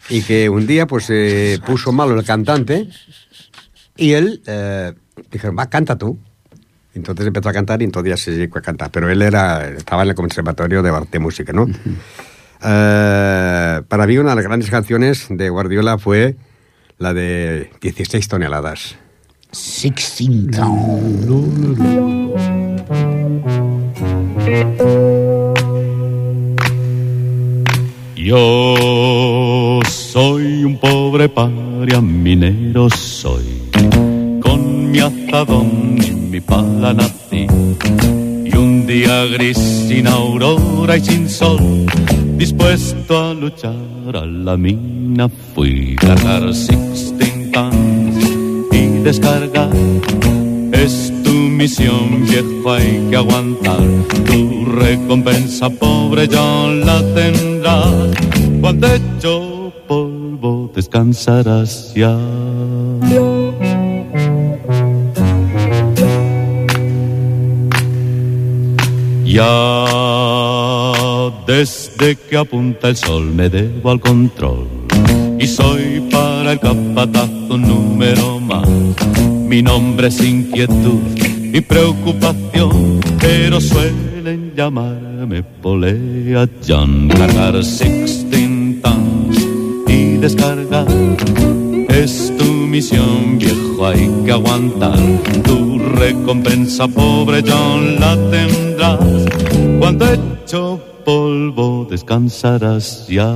S2: y que un día pues se puso malo el cantante y él eh, dijeron, va, canta tú. Entonces empezó a cantar y entonces ya se llegó a cantar. Pero él era, estaba en el conservatorio de, de música, ¿no? Eh, para mí una de las grandes canciones de Guardiola fue la de 16 toneladas.
S1: Sixteen Town.
S9: Yo soy un pobre paria minero soy, con mi azadón y mi pala nací. Y un día gris sin aurora y sin sol, dispuesto a luchar a la mina fui cargar 16 tons y descargar. Es tu misión viejo hay que aguantar. Tu recompensa pobre ya la tendrás. Cuando hecho polvo descansarás ya Ya desde que apunta el sol me debo al control y soy para el capataz un número más. Mi nombre es inquietud y preocupación, pero suelen llamarme Polea John. Cargar 16 tons y descargar es misión, viejo, hay que aguantar. Tu recompensa, pobre John, la tendrás. Cuando hecho polvo descansarás ya.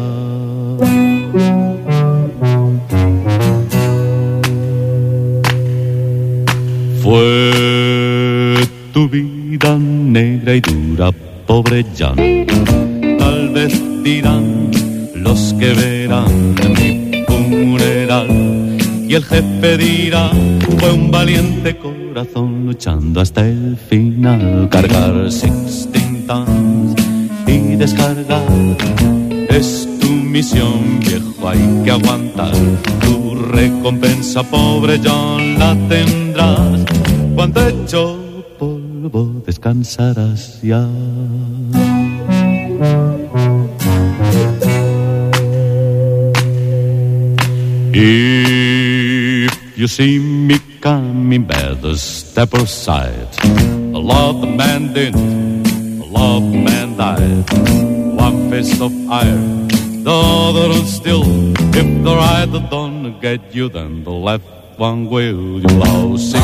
S9: Fue tu vida negra y dura, pobre John. Tal vez dirán los que verán mi funeral. Y el jefe dirá, fue un valiente corazón luchando hasta el final. Cargar 16 tons y descargar es tu misión, viejo, hay que aguantar. Tu recompensa, pobre John, la tendrás. Cuando hecho polvo descansarás ya. If you see me coming, better step aside. A lot of man didn't, a lot of man died. One fist of iron, the other one still. If the right don't get you, then the left one will. You lost 16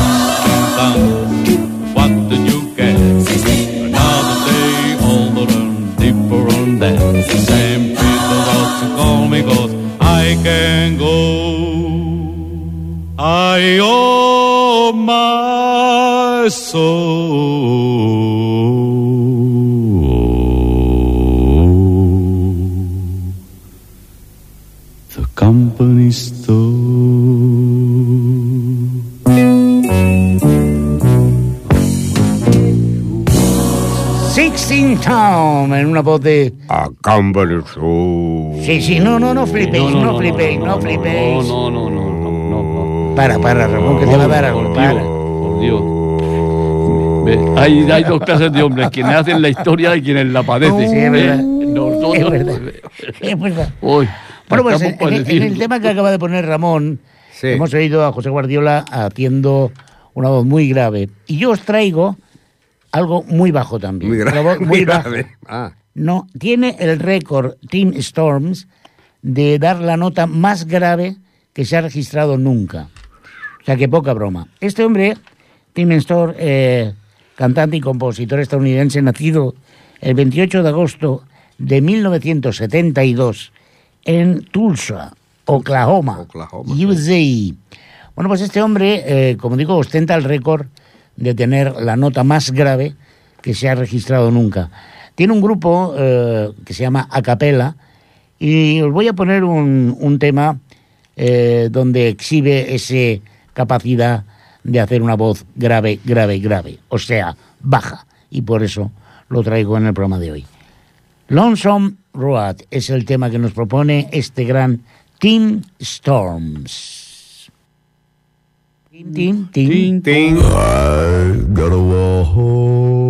S9: tons. What did you get? Another day older and deeper on that. Same people got to call me God. I can go. I owe my soul.
S1: Town, en una voz de...
S2: A Company Show.
S1: Sí, sí, no, no, no flipéis, no, flipéis, no, flipéis.
S3: No, no, no, no, no, no.
S1: Para, para, Ramón, que te va a dar algo, para.
S3: Dios, por Dios. Hay, hay dos clases de hombres, quienes hacen la historia y quienes la padecen.
S1: Sí, es verdad.
S3: Nosotros-
S1: Es verdad. Es verdad.
S3: Uy,
S1: Bueno, pues en, en el- en tema que acaba de poner Ramón,
S2: Sí.
S1: hemos oído a José Guardiola haciendo una voz muy grave. Y yo os traigo algo muy bajo también.
S2: Muy grave.
S1: voz
S2: Muy
S1: baja.
S2: grave. Ah,
S1: No, tiene el récord Team Storms de dar la nota más grave que se ha registrado nunca. O sea que poca broma. Este hombre, Tim Storm, eh, cantante y compositor estadounidense, nacido el 28 de agosto de 1972 en Tulsa, Oklahoma,
S2: Oklahoma.
S1: USA. Bueno, pues este hombre, eh, como digo, ostenta el récord de tener la nota más grave que se ha registrado nunca. Tiene un grupo eh, que se llama Acapella y os voy a poner un, un tema eh, donde exhibe esa capacidad de hacer una voz grave, grave, grave, o sea, baja. Y por eso lo traigo en el programa de hoy. Lonesome Road es el tema que nos propone este gran Team Storms. Team, team, team.
S2: ting.
S10: Gotta walk lonesome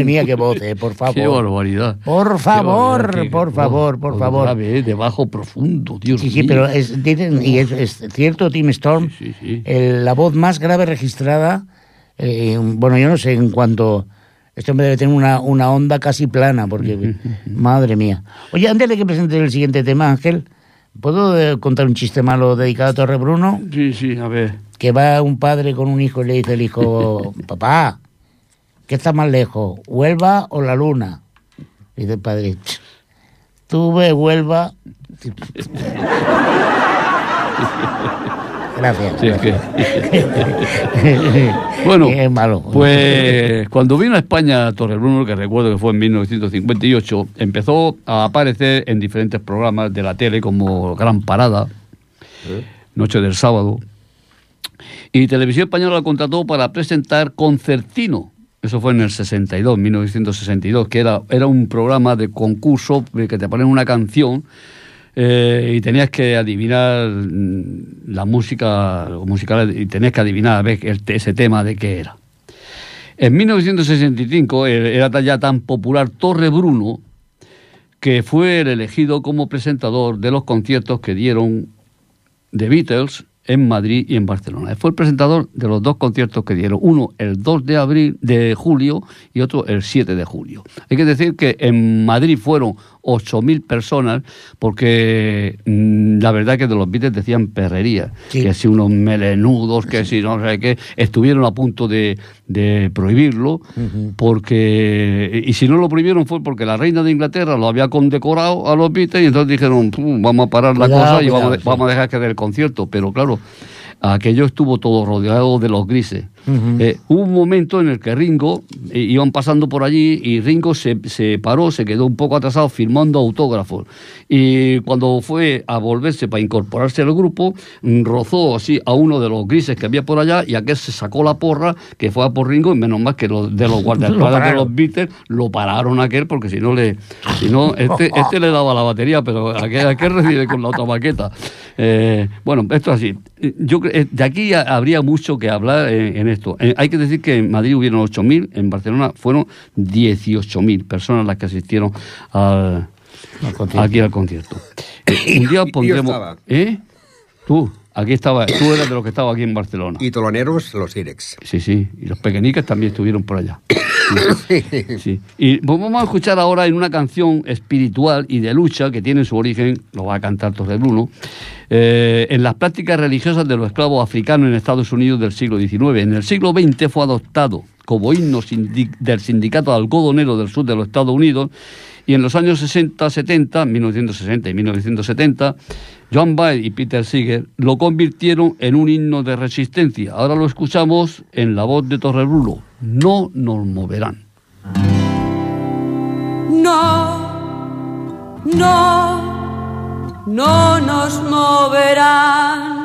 S1: Madre mía, qué voz, eh, por favor.
S3: Qué barbaridad.
S1: Por favor,
S3: barbaridad, qué-
S1: por favor, por favor.
S3: grave, de bajo profundo, Dios
S1: Sí, sí,
S3: mío.
S1: pero es, tienen- y es, es cierto, Tim Storm,
S3: Sí, sí.
S1: el- la voz más grave registrada, eh, bueno, yo no sé en cuanto... Este hombre debe tener una, una onda casi plana, porque, madre mía. Oye, antes de que presente el siguiente tema, Ángel, ¿puedo eh, contar un chiste malo dedicado a Torre Bruno?
S3: Sí, sí, a ver.
S1: Que va un padre con un hijo y le dice el hijo, papá, ¿qué está más lejos, Huelva o la luna? Y dice el padre, "Ch, tú ves Huelva... Gracias.
S3: Sí, es que-
S1: gracias.
S3: Bueno,
S1: malo.
S3: Pues cuando vino a España Torrebruno, que recuerdo que fue en 1958, empezó a aparecer en diferentes programas de la tele como Gran Parada, Noche del Sábado, y Televisión Española lo contrató para presentar Concertino. Eso fue en el 62, 1962, que era, era un programa de concurso que te ponen una canción eh, y tenías que adivinar mm, la música los musicales y tenías que adivinar a ver ese tema de qué era. En 1965 eh, era ya tan popular Torre Bruno que fue el elegido como presentador de los conciertos que dieron The Beatles en Madrid y en Barcelona. Fue el presentador de los dos conciertos que dieron, uno el 2 de abril de julio y otro el 7 de julio. Hay que decir que en Madrid fueron 8.000 personas porque mm, la verdad que de los Beatles decían perrería,
S1: Sí.
S3: que si unos melenudos, que si no sé qué, estuvieron a punto de, de prohibirlo porque y si no lo prohibieron fue porque la reina de Inglaterra lo había condecorado a los Beatles y entonces dijeron "Pum, vamos a parar la cosa y vamos,
S1: sí.
S3: vamos a dejar que dé el concierto pero claro aquello estuvo todo rodeado de los grises Eh, hubo un momento en el que Ringo eh, iban pasando por allí y Ringo se, se paró, se quedó un poco atrasado firmando autógrafos. Y cuando fue a volverse para incorporarse al grupo, mm, rozó así a uno de los grises que había por allá y aquel se sacó la porra que fue a por Ringo y menos más que los de los guardaespaldas de
S1: pararon.
S3: los Beatles lo pararon a aquel porque si no le si no este, este le daba la batería pero aquel, aquel recibe con la otra maqueta Eh, bueno esto es así yo eh, de aquí habría mucho que hablar en, en esto Eh, hay que decir que en Madrid hubieron 8.000 en Barcelona fueron 18.000 personas las que asistieron al, aquí al concierto Eh, un día pondremos. ¿eh? tú Aquí estaba, tú eras de los que estaba aquí en Barcelona.
S2: Y toloneros, los Irex.
S3: Sí, sí, y los pequeñicas también estuvieron por allá. Sí. Sí. Y pues vamos a escuchar ahora en una canción espiritual y de lucha que tiene su origen, lo va a cantar Torre Bruno, eh, en las prácticas religiosas de los esclavos africanos en Estados Unidos del siglo XIX. En el siglo XX fue adoptado como himno del sindicato algodonero del sur de los Estados Unidos y en los años 60, 70, 1960 y 1970, Joan Baez y Peter Seeger lo convirtieron en un himno de resistencia. Ahora lo escuchamos en la voz de Torrebruno. No nos moverán.
S11: No, no, no nos moverán.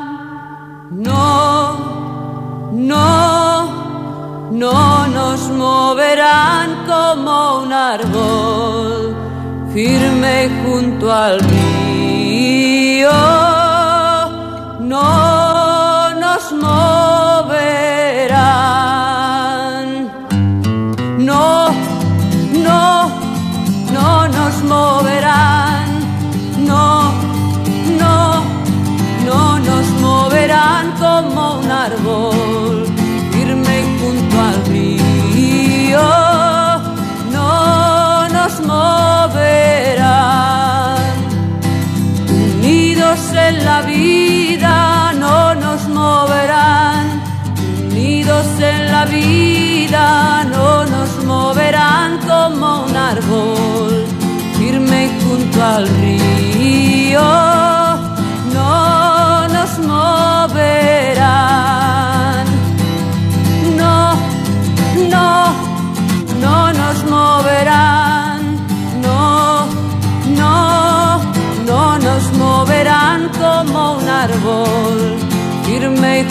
S11: No, no, no nos moverán como un árbol firme junto al río. No nos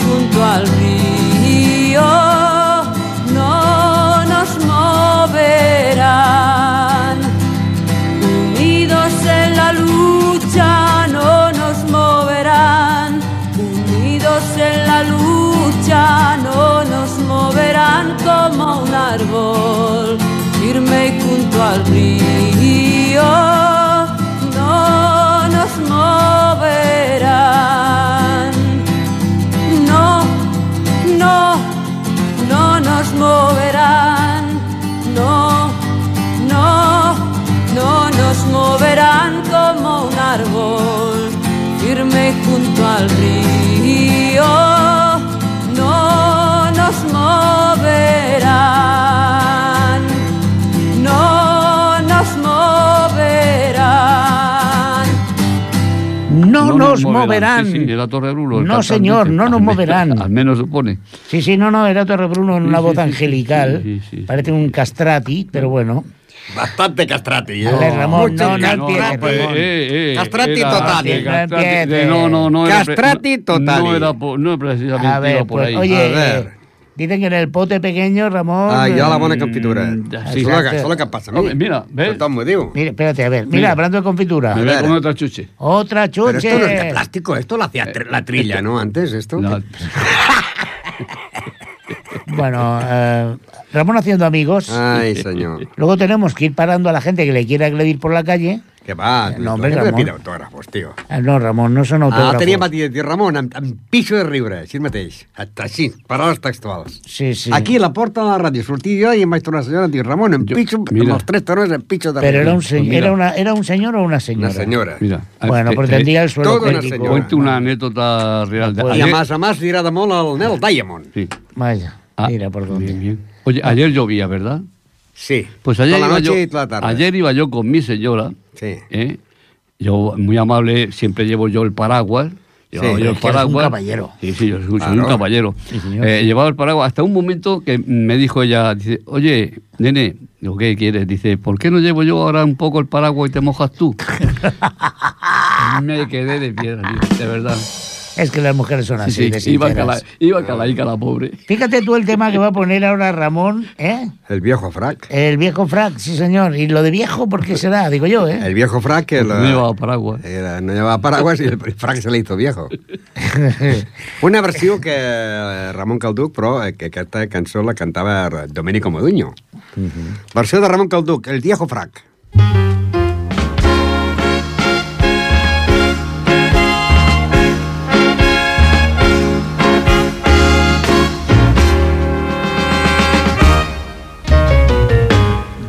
S11: junto al río. No nos moverán. Unidos en la lucha no nos moverán. Unidos en la lucha no nos moverán como un árbol firme junto al río. Nos moverán.
S3: Sí, sí, era Torrebruno. el
S1: No, señor, no nos
S3: Al
S1: moverán.
S3: Al menos supone.
S1: Sí, sí, no, no, era Torre Bruno en
S3: Sí,
S1: una
S3: sí,
S1: voz angelical.
S3: sí, sí, sí.
S1: Parece un castrati, pero bueno.
S2: Bastante castrati, ¿eh?
S1: A ver, Ramón,
S2: Mucho
S1: no, no empieces,
S2: castrati. Total.
S1: No
S3: castrati- no, no, no.
S2: Castrati
S3: no-
S2: total.
S3: No era, no precisamente
S1: A ver,
S3: iba por
S1: pues,
S3: ahí.
S1: oye,
S2: A ver.
S1: eh, dicen que en el pote pequeño, Ramón...
S2: Ah, ja la bona
S1: eh,
S2: confitura. és el que, és el que em passa a mi.
S3: Home, mira, ¿ves?
S2: Tothom m'ho diu.
S1: Mira, espérate, a ver. Mira,
S3: Mira.
S1: hablando de confitura.
S3: Me voy a
S2: ver.
S3: comer otra chuche.
S1: Otra
S2: Pero
S1: chuche.
S2: esto no es de plástico, esto lo hacía tr- la trilla, ¿no? Antes, esto.
S1: Bueno, eh, Ramón haciendo amigos.
S2: Ay, senyor.
S1: Luego tenemos que ir parando a la gente que le quiera agredir por la calle.
S2: Que va,
S1: No,
S2: no,
S1: hombre,
S2: hombre,
S1: Ramon.
S2: pide autògrafos, tio.
S1: Ah, no, Ramón, no son
S2: Ah,
S1: autógrafos.
S2: tenia va dir, dir Ramon, em, em pixo de riure, així mateix. Així, paraules textuals.
S1: Sí, sí.
S2: Aquí a la porta de la ràdio sortia jo i em vaig tornar a la senyora a dir, Ramon, em pixo,
S3: mira.
S2: amb els tres toros em pixo de
S1: Pero
S2: riure.
S1: era un, se-
S3: Pues mira.
S1: era, una, ¿era un señor o una señora?
S2: Una senyora.
S3: Mira.
S1: Bueno,
S3: eh,
S1: pues
S3: eh,
S1: tendría el suelo
S2: Toda una señora.
S3: Cuente una anécdota real. De,
S1: Pues-
S2: I a més a més li agrada molt el Nel Diamond.
S3: Sí.
S1: Vaya,
S3: Ah,
S1: mira por dónde.
S3: Bien, bien. Oye, ayer llovía, ¿verdad?
S2: Sí.
S3: Pues ayer,
S2: Toda la
S3: iba
S2: noche
S3: yo,
S2: y toda la tarde.
S3: ayer iba yo con mi señora.
S2: Sí.
S3: ¿eh? Yo, muy amable, siempre llevo yo el paraguas. Llevaba
S2: Sí,
S3: yo
S1: es
S3: el
S1: eres un
S3: paraguas.
S1: caballero.
S3: Sí, sí, yo soy,
S2: Claro.
S3: un caballero.
S1: Sí.
S3: Eh, llevaba el paraguas hasta un momento que me dijo ella, dice, oye, nene, digo, ¿qué quieres? Dice, ¿por qué no llevo yo ahora un poco el paraguas y te mojas tú? me quedé de piedra, de verdad.
S1: Es que las mujeres son
S3: Sí,
S1: así, de
S3: sí, iba,
S1: sinceras.
S3: cala, iba calaica la pobre.
S1: Fíjate tú el tema que va a poner ahora Ramón, ¿eh?
S2: El viejo frac.
S1: El viejo frac, sí señor. Y lo de viejo, ¿por qué será? Digo yo, ¿eh?
S2: El viejo frac que
S3: No llevaba paraguas.
S2: era- no llevaba paraguas y el frac se le hizo viejo. Una versió que eh, Ramon Calduc, però eh, que aquesta cançó la cantava Domenico Moduño. Versió de Ramon Calduc, El viejo frac.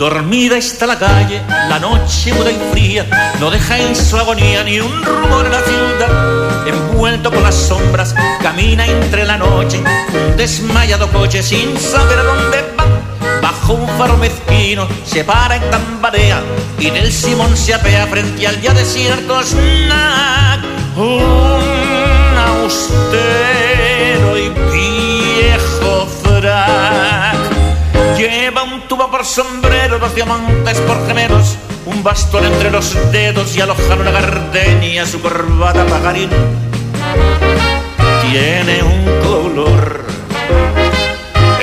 S6: Dormida está la calle, la noche muda y fría, no deja en su agonía ni un rumor en la ciudad. Envuelto con las sombras, camina entre la noche, un desmayado coche sin saber a dónde va. Bajo un faro mezquino se para en tambarea y del Simón se apea frente al ya desierto snack. Un austero y viejo frac un tubo por sombrero, dos diamantes por gemelos, un bastón entre los dedos y alojar una gardenia, su corbata pagarín. Tiene un color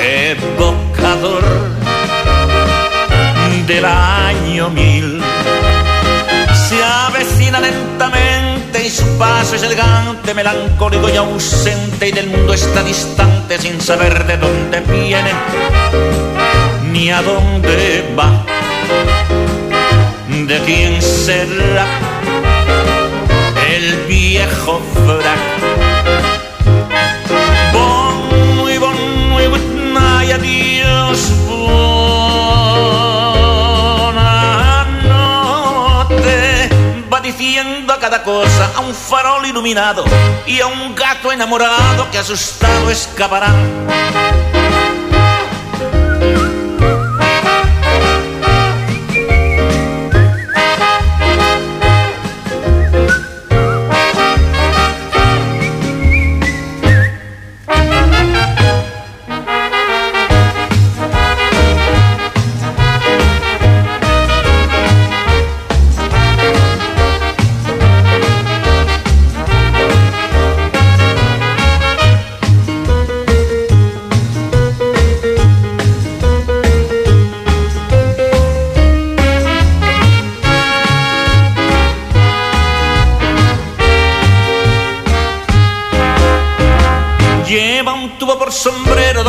S6: evocador del año mil. Se avecina lentamente y su paso es elegante, melancólico y ausente y del mundo está distante sin saber de dónde viene ni a dónde va. ¿De quién será el viejo frac? Bon, muy bon, muy good night, adiós, buena noche. Va diciendo a cada cosa, a un farol iluminado y a un gato enamorado que asustado escapará.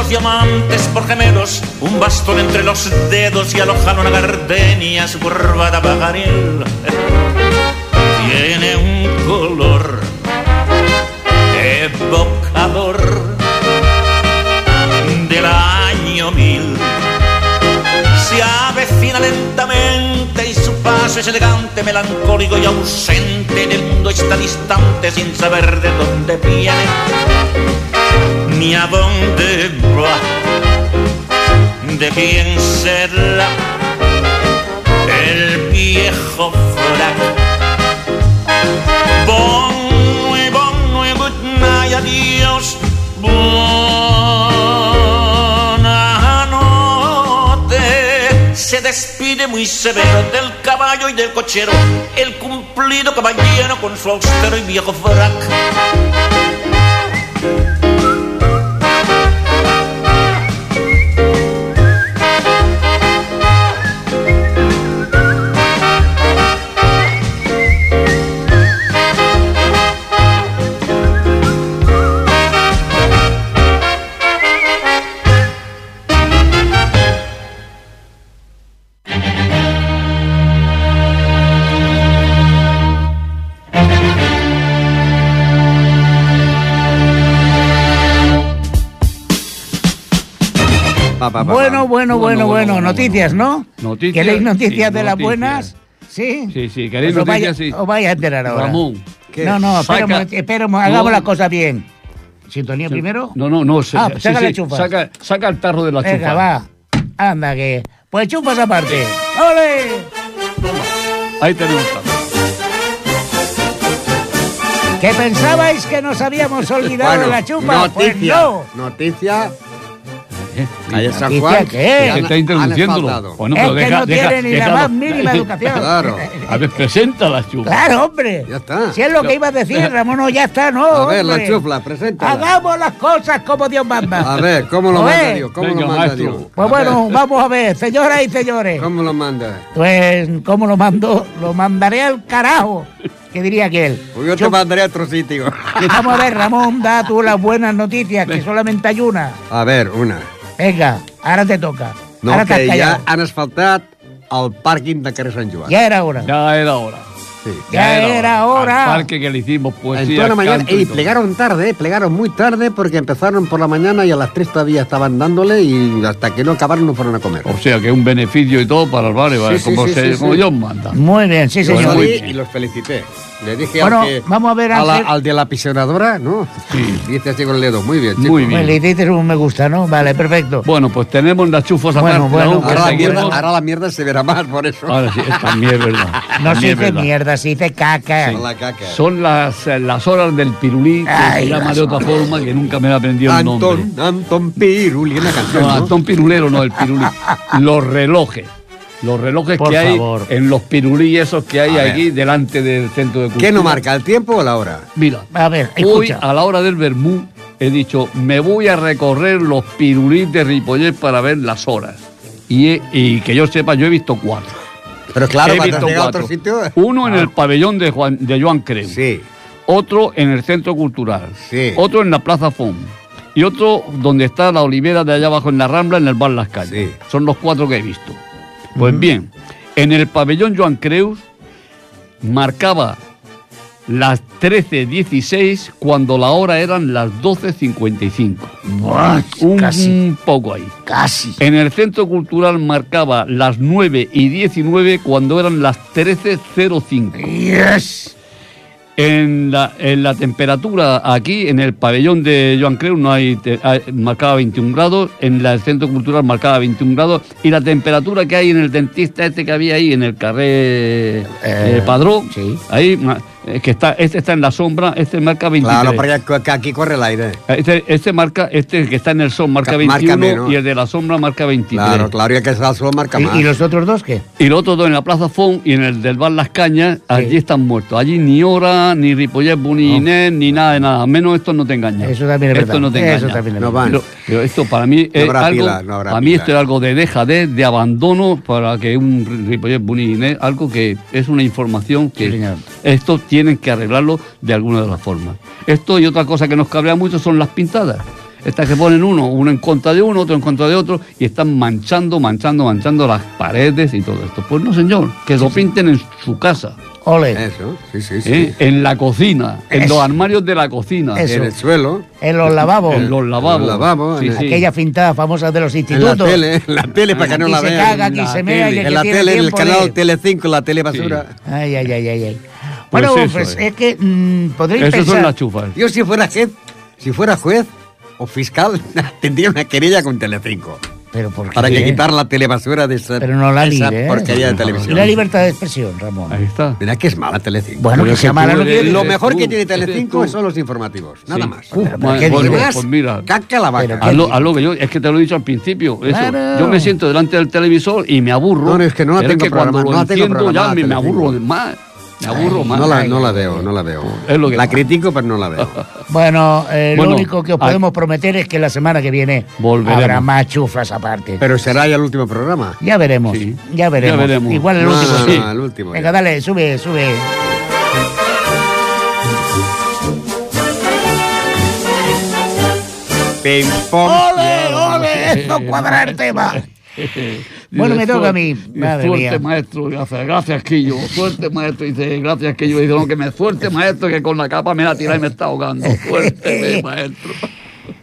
S6: Diamantes por gemelos, un bastón entre los dedos y alojar una gardenia, su corbata pajaril. Tiene un color evocador del año mil. Se avecina lentamente y su paso es elegante, melancólico y ausente. En el mundo está distante sin saber de dónde viene ni a dónde va. ¿De quién será el viejo frac? Bon, muy bon, muy good night, adiós. Buena noche. Se despide muy severo del caballo y del cochero, el cumplido caballero con su austero y viejo frac.
S2: Pa, pa, pa,
S1: Bueno, bueno, bueno, bueno. Noticias, ¿no?
S3: Noticias,
S1: ¿Queréis noticias
S3: sí,
S1: de las
S3: noticias.
S1: buenas? Sí.
S3: Sí, sí, queréis
S1: Pues os vaya-
S3: noticias, sí.
S1: Os vais a enterar ahora.
S3: Ramón.
S1: No, no, esperemos, esperemos, hagamos
S3: No.
S1: las cosas bien. ¿Sintonía primero?
S3: No, no, no. se-
S1: Ah,
S3: sí,
S1: saca
S3: sí,
S1: la chufa.
S3: Saca, saca el tarro de la
S1: Venga,
S3: chufa.
S1: va. Anda, que. Pues chupas aparte. ¡Ole!
S3: Ahí tenemos tarro.
S1: ¿Que pensabais que nos habíamos olvidado de la chupa? Pues
S2: noticia,
S1: no.
S2: noticia. Calle San
S1: ¿Noticia
S2: Juan.
S1: qué?
S2: han-
S3: Está
S2: asfaltado.
S3: Bueno,
S1: es
S3: pero
S1: que
S3: deja-
S1: no
S3: deja-
S1: tiene ni la más mínima educación.
S2: Claro.
S3: A ver, presenta la chufa.
S1: Claro, hombre.
S2: Ya está.
S1: Si es lo que iba a decir, Ramón, no, ya está, no.
S2: A ver, la chufla, preséntala.
S1: Hagamos las cosas como Dios manda.
S2: A ver, ¿cómo lo
S1: A
S2: manda. Dios? ¿Cómo
S3: Venga,
S2: lo manda
S3: maestro.
S2: Dios?
S1: Pues
S2: A
S1: bueno,
S2: ver,
S1: vamos a ver, señoras y señores.
S2: ¿Cómo lo manda?
S1: Pues, ¿cómo lo mando? Lo mandaré al carajo, que diría aquél.
S2: Pues yo te mandaré a otro sitio.
S1: Vamos a ver, Ramón, da tú las buenas noticias, que solamente hay una.
S2: A ver, una.
S1: Venga, ahora te toca.
S2: No,
S1: ahora te has
S2: que ja
S1: callado.
S2: han asfaltat el pàrquing de carrer Sant Joan.
S1: Ya era hora.
S3: Ya era hora.
S1: Ya era hora.
S3: Al parque que le hicimos
S2: En
S3: poesía.
S2: toda la mañana.
S3: y
S2: Y plegaron tarde, eh, plegaron muy tarde porque empezaron por la mañana y a las 3 todavía estaban dándole y hasta que no acabaron no fueron a comer.
S3: O sea, que un beneficio y todo para el barrio, ¿vale?
S2: Sí, sí,
S3: como,
S2: sí,
S3: se-
S2: sí,
S3: como
S2: sí.
S3: Dios manda.
S1: Muy bien, sí, señor.
S2: y los felicité. Le dije
S1: Bueno,
S2: al, que-
S1: vamos a ver,
S2: a la-
S1: Ángel.
S2: al de la pisionadora, ¿no? Sí. Dice así con el dedo. Muy bien, chico.
S3: Muy bien.
S1: Pues le dices un me gusta, ¿no? Vale, perfecto.
S3: Bueno, pues tenemos las chufas
S1: Bueno,
S3: aparte.
S1: bueno,
S2: Ahora la, mierda, ahora la mierda se verá más por eso.
S3: Ahora sí, es- también es verdad.
S1: No se
S3: también
S1: dice
S3: verdad.
S1: mierda, se dice caca.
S2: Con la caca.
S3: Son las, eh, las horas del pirulí, que
S1: Ay,
S3: se llama de otra forma, que nunca me he aprendido el nombre.
S2: Antón, Antón Piruli, una canción.
S3: No,
S2: ¿no?
S3: Antón Pirulero, no, el pirulí. Los relojes. Los relojes
S1: Por
S3: que hay
S1: favor.
S3: en los pirulí esos que hay
S2: A ver.
S3: aquí delante del centro de cultura.
S2: ¿Qué no marca, el tiempo o la hora?
S3: Mira,
S1: A ver,
S3: hoy
S1: escucha.
S3: a la hora del vermú he dicho, me voy a recorrer los pirulís de Ripollet para ver las horas. Y, he- y que yo sepa, yo he visto cuatro.
S2: Pero claro,
S3: he visto
S2: llegado a
S3: cuatro.
S2: otro sitio.
S3: Uno en el pabellón de, Juan, de Joan Creu.
S2: Sí,
S3: otro en el centro cultural,
S2: Sí.
S3: otro en la Plaza Fon y otro donde está la olivera de allá abajo en la Rambla, en el bar Las Calles.
S2: Sí.
S3: Son los cuatro que he visto. Pues bien, en el pabellón Joan Creus marcaba las 13.16 cuando la hora eran las 12.55.
S1: Buah,
S3: Un,
S1: casi,
S3: un poco ahí.
S1: casi.
S3: En el centro cultural marcaba las 9 y 19 cuando eran las 13.05.
S1: Yes.
S3: En la, en la temperatura aquí, en el pabellón de Joan Creu, no hay, hay- marcaba 21 grados, en la- el centro cultural marcaba 21 grados, y la temperatura que hay en el dentista este que había ahí, en el carré eh, Padró,
S1: sí.
S3: ahí, eh, que está, este está en la sombra, este marca 23.
S2: claro, porque aquí- que aquí corre el aire.
S3: Este, este marca, este que está en el sol marca
S2: Ca-
S3: 21
S2: marca menos.
S3: y el de la sombra marca 23.
S2: Claro, claro, y el que está al sol marca más.
S1: ¿Y, y los otros dos qué?
S3: Y los otros dos en la Plaza Fon y en el del bar Las Cañas, allí están muertos. Allí ni Hora, ni Ripollet, ni Inés, ni nada de nada. Menos esto no te engaña.
S1: Eso también es
S3: Esto
S1: verdad.
S3: no te
S1: Eso
S3: engaña.
S1: también es
S2: No
S1: verdad.
S3: Pero, pero esto para mí es
S2: habrá
S3: algo,
S2: pila, no habrá
S3: para mí
S2: pila.
S3: esto es algo de dejadez, de abandono para que un Ripollet, Buni y Inés, algo que es una información que
S1: Sí, señor.
S3: esto tienen que arreglarlo de alguna de las formas. Esto y otra cosa que nos cabrea mucho son las pintadas. Estas que ponen uno, uno en contra de uno, otro en contra de otro, y están manchando, manchando, manchando las paredes y todo esto. Pues no, señor, que lo pinten en su casa,
S1: Ole.
S2: Eso, sí, sí, sí.
S3: ¿eh? en la cocina, en
S1: Eso.
S3: los armarios de la cocina,
S1: Eso.
S2: En el suelo,
S1: En los lavabos.
S3: en los lavabos.
S2: En los lavabos,
S3: Sí,
S2: en
S3: sí.
S1: Aquella fintada famosa de los
S2: en la
S1: institutos.
S2: tele, en la tele para que no
S1: Aquí
S2: la
S1: se
S2: vean.
S1: caga, aquí se mea, y
S3: tele.
S1: el
S2: En la tele, en el canal
S1: de-
S2: Telecinco, la tele basura.
S1: Ay, ay, ay, ay, ay.
S3: Pues
S1: Bueno,
S3: eso
S1: pues
S3: es.
S1: es que mm, podréis
S3: Esas
S1: pensar...
S3: son las chufas.
S2: Yo si fuera juez, si fuera juez o fiscal, tendría una querella con Telecinco.
S1: Pero ¿por qué?
S2: Para que quitar la telebasura de esa,
S1: Pero no la
S2: esa
S1: libre, ¿eh?
S2: porquería de
S1: Y
S2: televisión.
S1: la libertad de expresión, Ramón.
S3: Ahí está.
S2: Mira que es mala Telecinco.
S1: Bueno, que
S3: es
S1: sea mala
S2: Lo
S3: eres
S2: mejor
S3: tú,
S2: que tiene Telecinco son los informativos, nada más.
S3: Ma-
S1: pero qué
S3: bueno,
S1: dices.
S3: pues mira,
S2: Caca la vaca.
S1: Pero
S3: haz lo, haz lo que yo, es que te lo he dicho al principio, eso.
S1: Claro.
S3: Yo me siento delante del televisor y me aburro.
S2: No, no, es que no la
S3: Pero
S2: tengo
S3: que cuando
S2: programada,
S3: lo
S2: no la tengo
S3: enciendo ya me, me aburro más. Me aburro más.
S2: No la,
S1: Ay,
S2: no la veo, no la veo.
S3: Es lo que
S2: la critico, pero no la veo.
S1: Bueno, eh,
S3: Bueno,
S1: lo único que os
S3: a-
S1: podemos prometer es que la semana que viene
S3: Volveremos.
S1: habrá más chuflas aparte.
S2: Pero será ya el último programa.
S1: ya veremos,
S3: Sí.
S1: ya veremos.
S3: Ya veremos.
S1: Igual el
S2: No,
S1: último.
S2: no,
S1: sí.
S2: no, el último
S1: Venga,
S2: ya.
S1: dale, sube, sube. ¡Ole, ole! Esto cuadra el tema. Bueno, me toca a mí. Madre
S3: suerte,
S1: mía.
S3: maestro. Gracias, gracias, Quillo. Suerte, maestro. Dice, gracias, Quillo. Dice, no, que me suerte, maestro, que con la capa me la tira y me está ahogando. Suerte, maestro.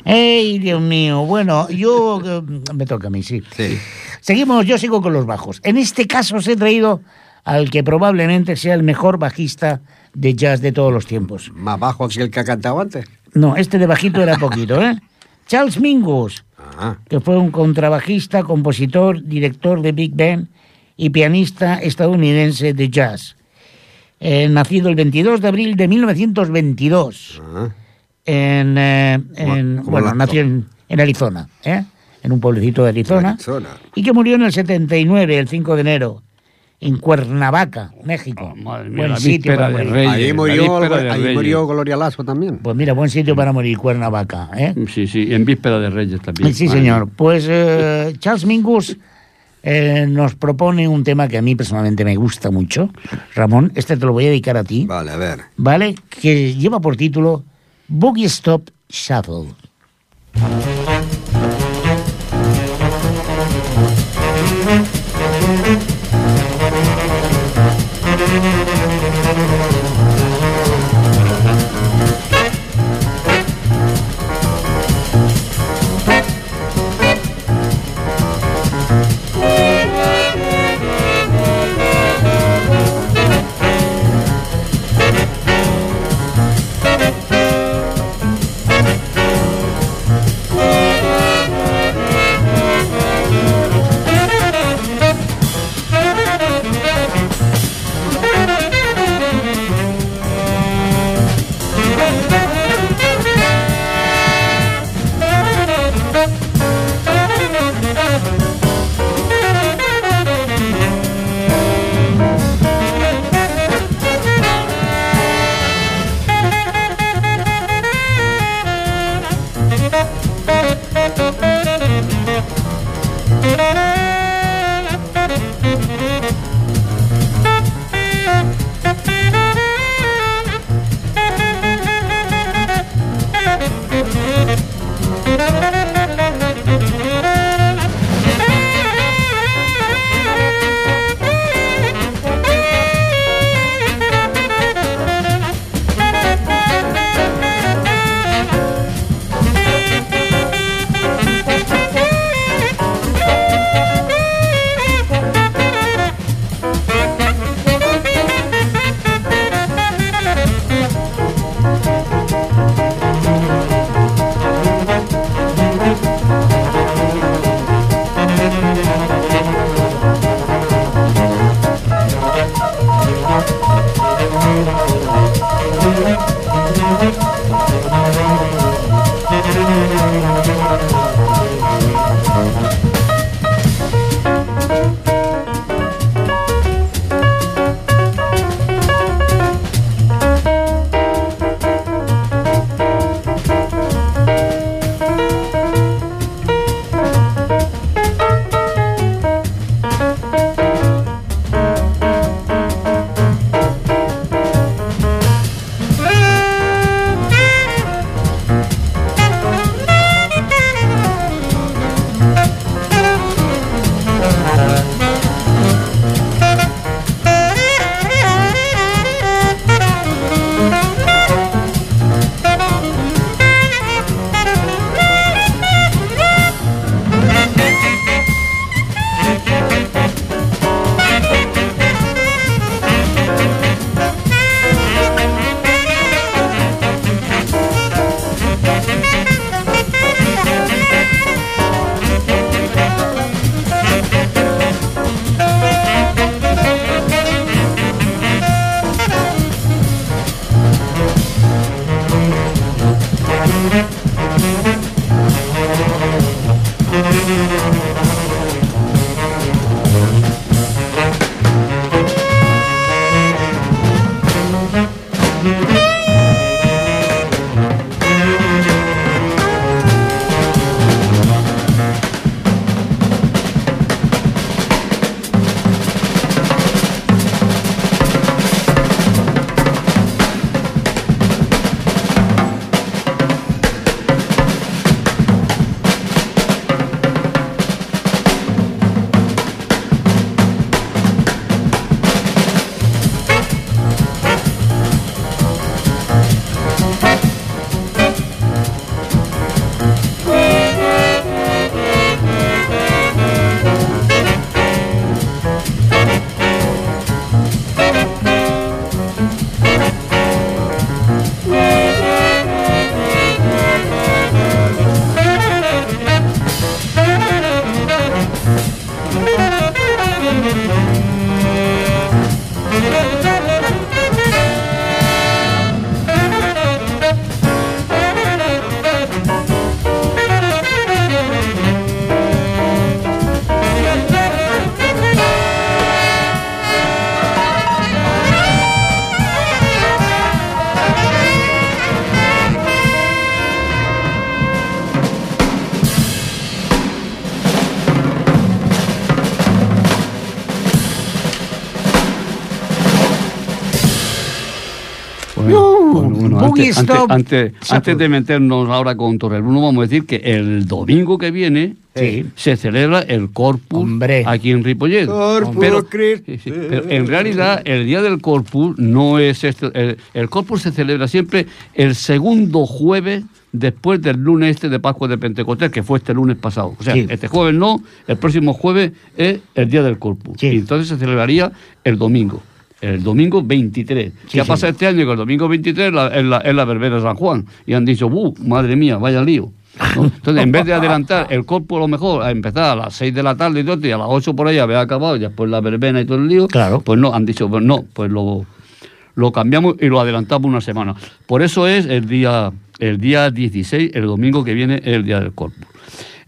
S1: ¡Ey, Dios mío! Bueno, yo... eh, Me toca a mí, sí.
S2: Sí.
S1: Seguimos, yo sigo con los bajos. En este caso os he traído al que probablemente sea el mejor bajista de jazz de todos los tiempos.
S2: Más bajo que el que ha cantado antes.
S1: No, este de bajito era poquito, ¿eh? Charles Mingus,
S2: Ah,
S1: que fue un contrabajista, compositor, director de Big Band y pianista estadounidense de jazz. Eh, nacido el 22 de abril de 1922
S2: ah.
S1: en, eh, en- bueno, nació en, en Arizona, ¿eh? en un pueblecito de Arizona,
S2: Arizona.
S1: y que murió en el 79, el 5 de enero, en Cuernavaca, México.
S3: Oh, madre mía,
S1: buen
S3: la
S1: sitio para morir.
S3: Reyes.
S2: Ahí murió, ahí murió Gloria Lasso también.
S1: Pues mira, buen sitio para morir, Cuernavaca. ¿eh?
S3: Sí, sí, en víspera de Reyes también.
S1: Sí, señor. Pues eh, Charles Mingus eh, nos propone un tema que a mí personalmente me gusta mucho. Ramón, este te lo voy a dedicar a ti,
S2: Vale, a ver.
S1: ¿vale? Que lleva por título Boogie Stop Shuffle.
S3: Antes,
S1: Stop.
S3: antes- antes de meternos ahora con Torrebruno, vamos a decir que el domingo que viene
S1: Sí.
S3: se celebra el Corpus aquí en Ripollet.
S2: Corpus
S3: pero, en realidad el día del Corpus no es este. El, el Corpus se celebra siempre el segundo jueves después del lunes este de Pascua de Pentecostés, que fue este lunes pasado. O sea,
S1: Sí.
S3: este jueves no, el próximo jueves es el día del Corpus. Y entonces se celebraría el domingo. El domingo 23.
S1: Sí,
S3: ¿Qué ha
S1: sí.
S3: pasado este año? Que el domingo 23 es la, es la, es la verbena de San Juan. Y han dicho, ¡uh, madre mía, vaya lío! ¿no? Entonces, en vez de adelantar el corpus, a lo mejor, a empezar a las 6 de la tarde y todo, y a las 8 por ahí haber acabado, y después la verbena y todo el lío, pues no, han dicho, pues no, pues lo, lo cambiamos y lo adelantamos una semana. Por eso es el día, el día 16, el domingo que viene, es el día del corpus.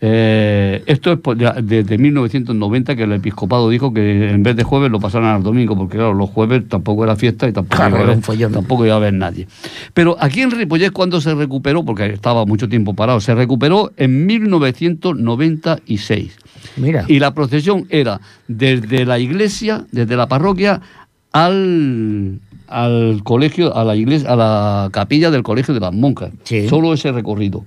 S3: Eh, esto es desde 1990 que el episcopado dijo que en vez de jueves lo pasaran al domingo, porque claro, los jueves tampoco era fiesta y tampoco,
S1: Claro,
S3: iba, a
S1: era
S3: haber, tampoco iba a haber nadie. Pero aquí en Ripollet, cuando se recuperó, porque estaba mucho tiempo parado, se recuperó en 1996.
S1: Mira.
S3: Y la procesión era desde la iglesia, desde la parroquia, al, al colegio, a la iglesia, a la capilla del colegio de las monjas. Solo ese recorrido.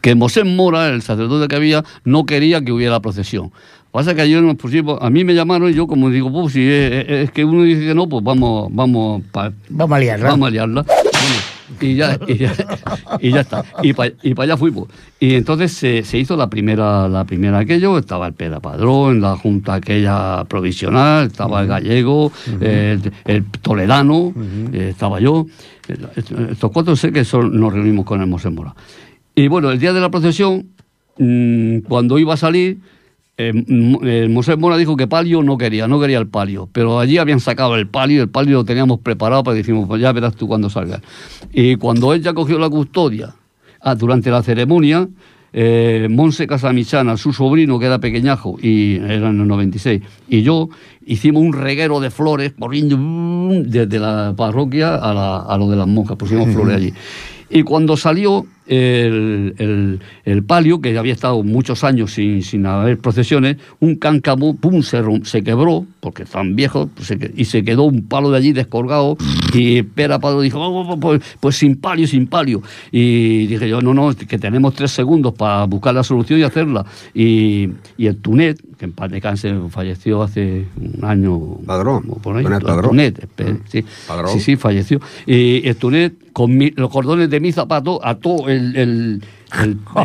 S3: Que Mosé Mora, el sacerdote que había, no quería que hubiera procesión. Pasa que ayer nos pusimos, a mí me llamaron y yo como digo, pues si es, que uno dice que no, pues vamos, vamos, pa-
S1: Vamos a liarla.
S3: Vamos a liarla. Y ya, y ya, y ya está. Y para allá fuimos. Y entonces se, se hizo la primera, la primera aquello, estaba el Pedro Padrón, la junta aquella provisional, estaba el gallego, el, el toledano, eh, estaba yo. Estos cuatro sé que son, nos reunimos con el Mosé Mora. Y bueno, el día de la procesión, mm, cuando iba a salir, eh, M- eh, Mosé Mora dijo que palio no quería, no quería el palio, pero allí habían sacado el palio, el palio lo teníamos preparado para decimos, pues ya verás tú cuando salgas. Y cuando él ya cogió la custodia, ah, durante la ceremonia, eh, Monse Casamichana, su sobrino que era pequeñajo, y era en el 96, y yo hicimos un reguero de flores corriendo mm, desde la parroquia a, la- a lo de las monjas, pusimos flores allí. Y cuando salió el, el- el palio, que había estado muchos años sin, sin haber procesiones, un cáncamo, pum, se, se quebró, porque tan viejo, pues se y se quedó un palo de allí descolgado, y Pera Pado dijo, "Oh, oh, pues, pues sin palio, sin palio. Y dije yo, no, no, que tenemos tres segundos para buscar la solución y hacerla. Y, y el Tunet, que en paz descanse, falleció hace un año.
S2: Padrón.
S3: o Por ahí,
S2: Tunet
S3: el
S2: Padrón.
S3: Tunet, sí.
S2: Padrón.
S3: sí, sí, falleció. Y el Tunet, con mi- los cordones de mi zapato, ató el, el-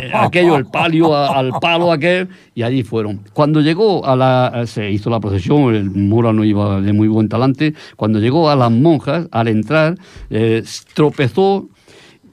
S3: eh, aquello, el palio al palo aquel, y allí fueron. Cuando llegó a la. se hizo la procesión, el muro no iba de muy buen talante. Cuando llegó a las monjas, al entrar, eh, tropezó.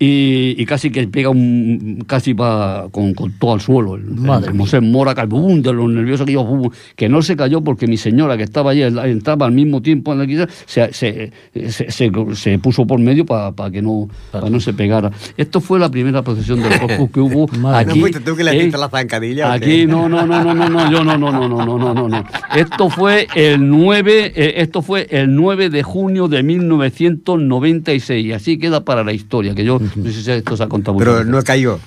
S3: Y, y casi que pega un. casi va con, con todo al suelo. El,
S1: Madre
S3: el Mosé Mora, bum, de lo nervioso que bum, que no se cayó porque mi señora, que estaba allí, entraba al mismo tiempo en la guisa, se, se, se, se- se puso por medio para que no, pa no se pegara. Esto fue la primera procesión del Corpus que hubo aquí.
S2: ¿No fuiste tú que le
S3: eh,
S2: la zancadilla?
S3: Aquí, no, no, no, no, no, no, yo no, no, no, no, no, no, no, no. Esto fue el 9, eh, esto fue el 9 de junio de 1996, y así queda para la historia, que yo no sé si esto se ha contado
S2: Pero
S3: veces.
S2: no cayó.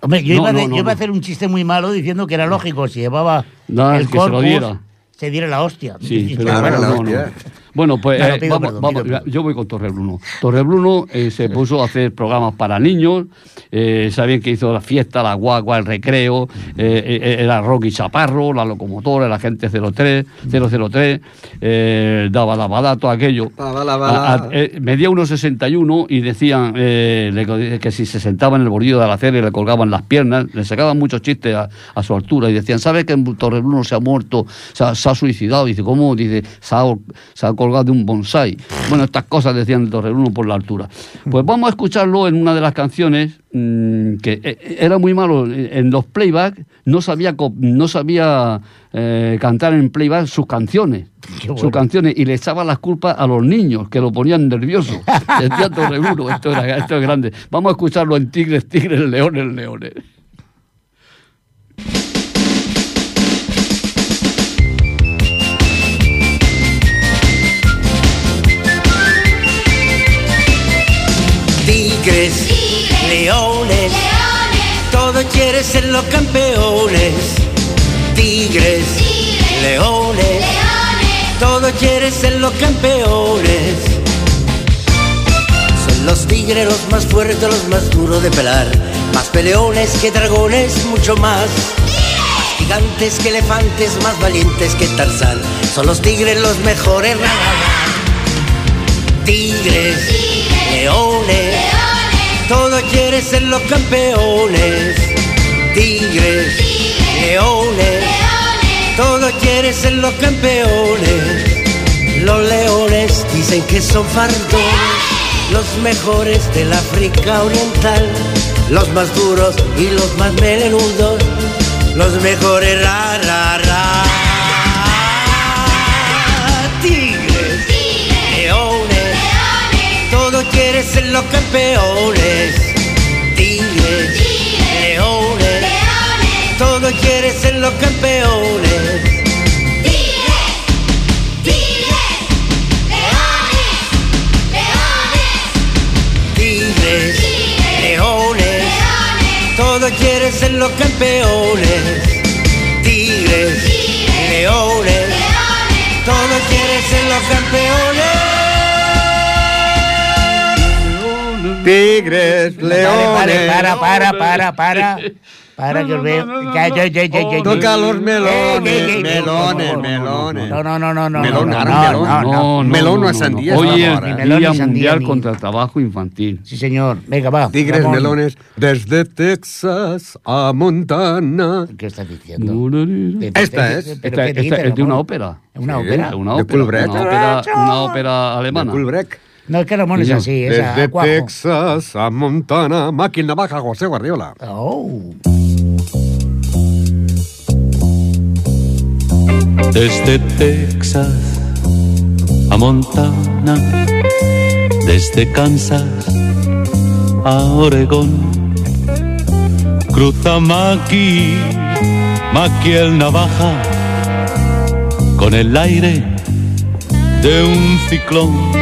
S1: Hombre, yo,
S3: No,
S1: iba, a,
S3: no,
S1: de-
S3: no,
S1: yo iba a hacer un chiste muy malo diciendo que era lógico, si llevaba
S3: No,
S1: el
S3: que se lo
S1: corpus,
S3: diera.
S1: se diera la hostia.
S3: Sí, pero
S2: Claro,
S3: no,
S2: la
S3: no,
S2: hostia.
S3: No. Bueno, pues
S1: No, no,
S3: eh,
S1: pido
S3: vamos,
S1: perdón,
S3: vamos,
S1: pido
S3: yo voy con Torrebruno. Torrebruno eh, se puso a hacer programas para niños, eh, sabían que hizo la fiesta, la guagua, el recreo, eh, eh, era Rocky Chaparro, la locomotora, la gente 03, 003, eh, daba daba da, todo aquello.
S2: Daba, daba, da.
S3: A- a- eh, medía unos 61 y decían eh, le- que si se sentaba en el bordillo de la acera y le colgaban las piernas, le sacaban muchos chistes a, a su altura y decían, ¿sabes que Torrebruno se ha muerto, se ha, se ha suicidado? Dice, ¿cómo? Dice, se ha, se ha colgado de un bonsai. Bueno, estas cosas decían de Torrebruno por la altura. Pues vamos a escucharlo en una de las canciones mm, que eh, era muy malo en los playback, no sabía, no sabía eh, cantar en playback sus canciones sus canciones y le echaba las culpas a los niños que lo ponían nervioso. Decía Torrebruno, esto, era, esto es grande. Vamos a escucharlo en Tigres, Tigres, Leones, Leones.
S8: Leones, todos quieren ser los campeones. Tigres, leones, todos quieren ser los campeones. Son los tigres, los más fuertes, los más duros de pelar. Más peleones que dragones, mucho más. Más gigantes que elefantes, más valientes que Tarzán. Son los tigres los mejores. ra. Tigres, leones, todo quiere ser los campeones. Tigres, leones, todo quiere ser los campeones. Los leones dicen que son fardones, los mejores del África Oriental, los más duros y los más melenudos, los mejores ra ra ra. Quiere ser los campeones. Tigres, leones, todo quiere ser los campeones. Tigres, leones, todo quiere ser los campeones. Tigres, leones, todo quiere ser los campeones.
S2: Tigres, leones.
S1: Para, para, para, para. Para que os veo.
S2: Toca los melones,
S1: Eh, eh, eh,
S2: melones, melones.
S1: No, no, no, no, no.
S2: Melón,
S1: no,
S2: ahora
S1: no,
S2: melón.
S1: no, no.
S2: Melón no es sandía,
S3: Hoy
S2: es
S3: Día Mundial contra el Trabajo Infantil.
S1: Sí, señor. Venga, va.
S2: Tigres, melones, desde Texas a Montana.
S1: ¿Qué estás diciendo?
S2: Esta es.
S1: ¿Pero
S3: Esta, es de una ópera.
S1: ¿Una ópera?
S3: Una ópera, una ópera alemana.
S2: Kulbrecht.
S1: No, es que Ramón es
S3: Sí,
S1: así, es
S2: Desde
S1: a.
S2: Texas a Montana, máquina baja José Guardiola.
S1: Oh.
S9: Desde Texas a Montana, desde Kansas a Oregón, cruza Maki, Maki el navaja, con el aire de un ciclón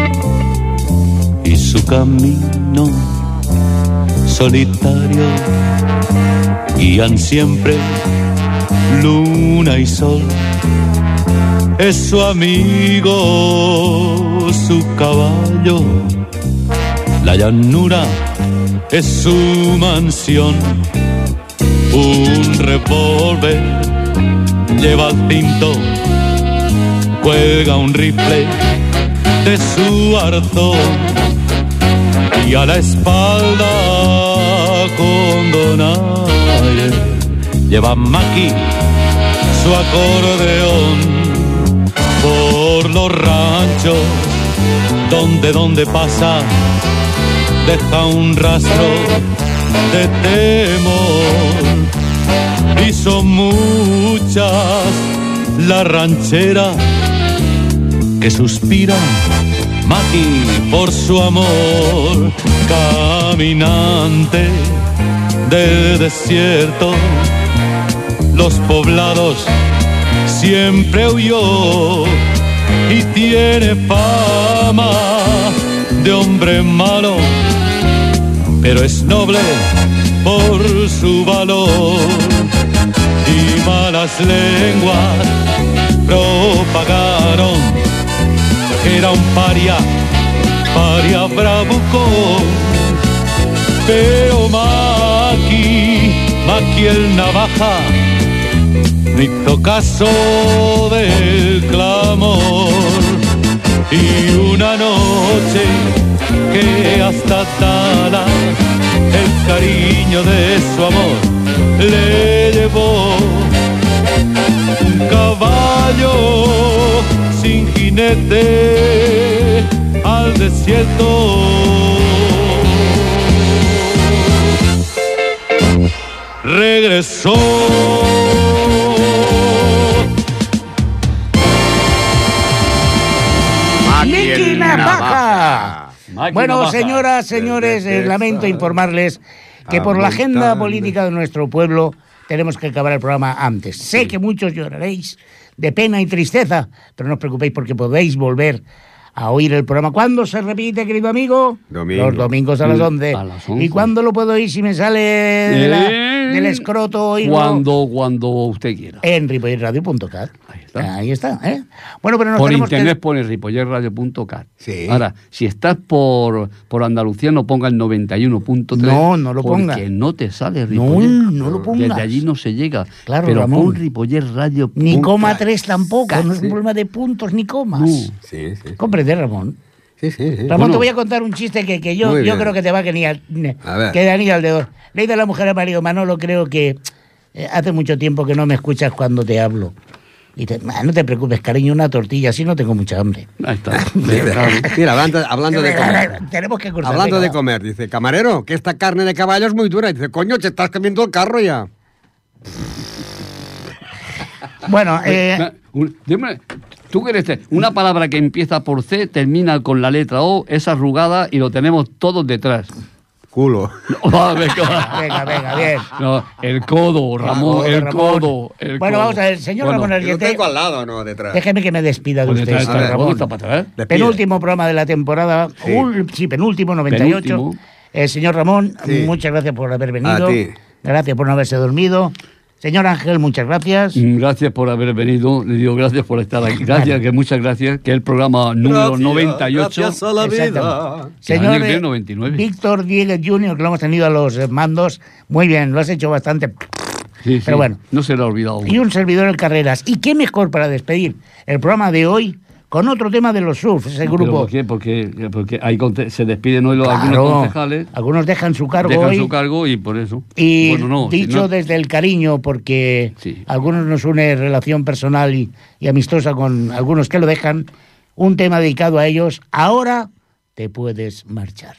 S9: su camino solitario guían siempre luna y sol es su amigo, su caballo. La llanura es su mansión. Un revólver lleva al cinto, cuelga un rifle de su arzón y a la espalda con donaire lleva Maki su acordeón por los ranchos donde donde pasa deja un rastro de temor. Y son muchas las rancheras que suspiran Maki por su amor caminante del desierto. Los poblados siempre huyó y tiene fama de hombre malo, pero es noble por su valor y malas lenguas propagaron era un paria, paria bravucón, pero Maki, Maki el navaja no hizo caso del clamor. Y una noche que hasta Tala el cariño de su amor le llevó un caballo jinete al desierto. Regresó.
S1: Miki Navaja. Bueno, señoras, señores, eh, lamento informarles que por la agenda política de nuestro pueblo tenemos que acabar el programa antes. Sé que muchos lloraréis de pena y tristeza, pero no os preocupéis porque podéis volver a oír el programa. ¿Cuándo se repite, querido amigo?
S2: Domingo.
S1: Los domingos a las
S3: Mm,
S1: 11.
S3: a las
S1: ¿Y
S3: 11.
S1: cuándo lo puedo oír si me sale de la,
S3: Eh,
S1: del escroto oigo
S3: Cuando, cuando usted quiera.
S1: en ripollerradio.cat. Ahí está. ¿eh? Bueno, pero nos
S3: Por internet
S1: que...
S3: pone ripollerradio.cat. Ahora, si estás por, por Andalucía, no ponga el 91.3.
S1: No, no lo ponga.
S3: Porque no te sale
S1: No,
S3: Ripoller.
S1: no lo pongas.
S3: Desde allí no se llega.
S1: Claro,
S3: Pero
S1: Ramón.
S3: pon ripollerradio.
S1: Ni coma tres tampoco, no es un problema de puntos ni comas.
S2: Sí, sí.
S1: Comprende, Ramón.
S2: Sí, sí, sí.
S1: Ramón,
S2: Bueno,
S1: te voy a contar un chiste que, que yo, yo creo que te va a que ni al, de dedo. Le he ido a la mujer a marido Manolo, creo que eh, hace mucho tiempo que no me escuchas cuando te hablo. Y te, "Ah, no te preocupes, cariño, una tortilla, así no tengo mucha hambre.
S3: Ahí está.
S2: Mira, hablando, hablando de comer.
S1: Tenemos que cortar.
S2: Hablando
S1: venga,
S2: de comer, dice, camarero, que esta carne de caballo es muy dura. Y dice, coño, te estás comiendo el carro ya.
S1: Bueno, eh,
S3: ¿Tú qué eres? Una palabra que empieza por C, termina con la letra O, es arrugada y lo tenemos todos detrás.
S2: Culo.
S3: No, venga,
S1: venga, venga, bien.
S3: No, el codo, Ramón, el
S1: Ramón.
S3: codo. el
S1: Bueno,
S3: codo.
S1: vamos a ver, señor
S3: Bueno,
S1: Ramón
S2: Yo
S1: Arguete,
S2: tengo al lado, no detrás.
S1: déjeme que me despida de
S3: Pues
S1: usted,
S3: detrás
S1: Ramón.
S3: está para atrás.
S2: Despide.
S1: Penúltimo programa de la temporada,
S2: Sí.
S1: ul- sí, penúltimo, 98.
S3: Penúltimo.
S1: Eh, señor Ramón,
S2: Sí.
S1: muchas gracias por haber venido.
S2: A ti.
S1: Gracias por no haberse dormido. Señor Ángel, muchas gracias.
S3: Mm, Gracias por haber venido, le digo gracias por estar aquí. Gracias, que muchas gracias, que el programa número
S2: Gracias,
S3: 98.
S2: gracias a la vida.
S1: Señor eh,
S3: 99.
S1: Víctor Diegues Jr., que lo hemos tenido a los mandos, muy bien, lo has hecho bastante.
S3: Sí, sí,
S1: Pero bueno.
S3: No se le ha olvidado.
S1: Y un servidor en carreras. ¿Y qué mejor para despedir el programa de hoy con otro tema de los surf, ese
S3: ¿Pero
S1: grupo?
S3: ¿Por qué? Porque, porque hay se despiden hoy los,
S1: Claro,
S3: algunos concejales,
S1: algunos dejan su cargo
S3: dejan
S1: hoy.
S3: su cargo y por eso.
S1: Y
S3: bueno, no, si
S1: dicho
S3: no-
S1: desde el cariño, porque
S3: Sí.
S1: algunos nos une relación personal y, y amistosa con algunos que lo dejan, un tema dedicado a ellos. Ahora te puedes marchar.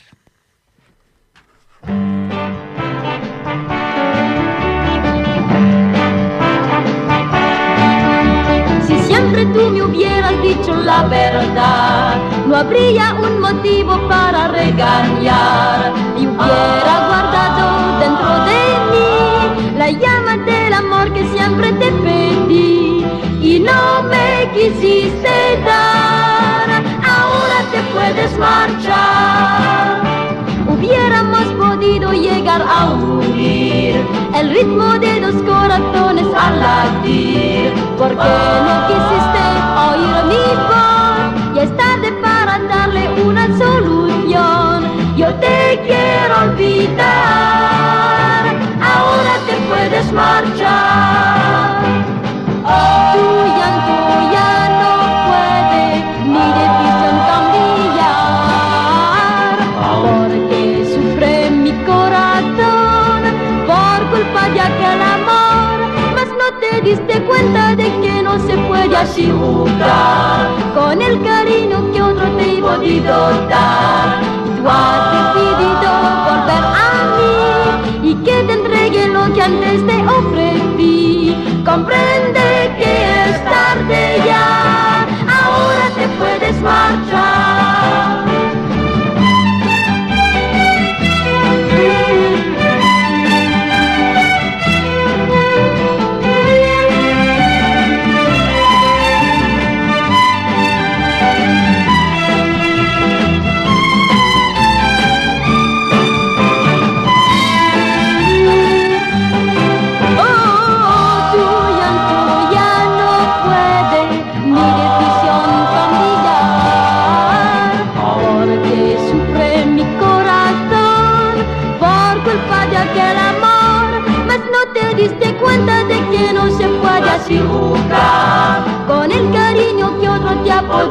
S12: Si siempre tú me hubieras dicho la verdad, no habría un motivo para regañar. Y hubiera guardado dentro de mí la llama del amor que siempre te pedí y no me quisiste dar. Ahora te puedes marchar. Hubiéramos podido llegar a unir el ritmo de dos corazones al latir. Porque no quisiste oír mi voz y es tarde para darle una solución. Yo te quiero olvidar. Ahora te puedes marchar. Jugar con el cariño que otro te he podido dar. Tú has decidido volver a mí y que te entregue lo que antes te ofrecí. Comprende que es tarde ya, ahora te puedes marchar.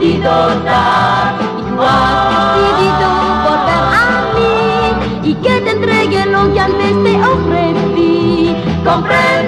S12: Podido dar. Y tú has decidido volver a mí Y que te entregue lo que antes te ofrecí. Comprende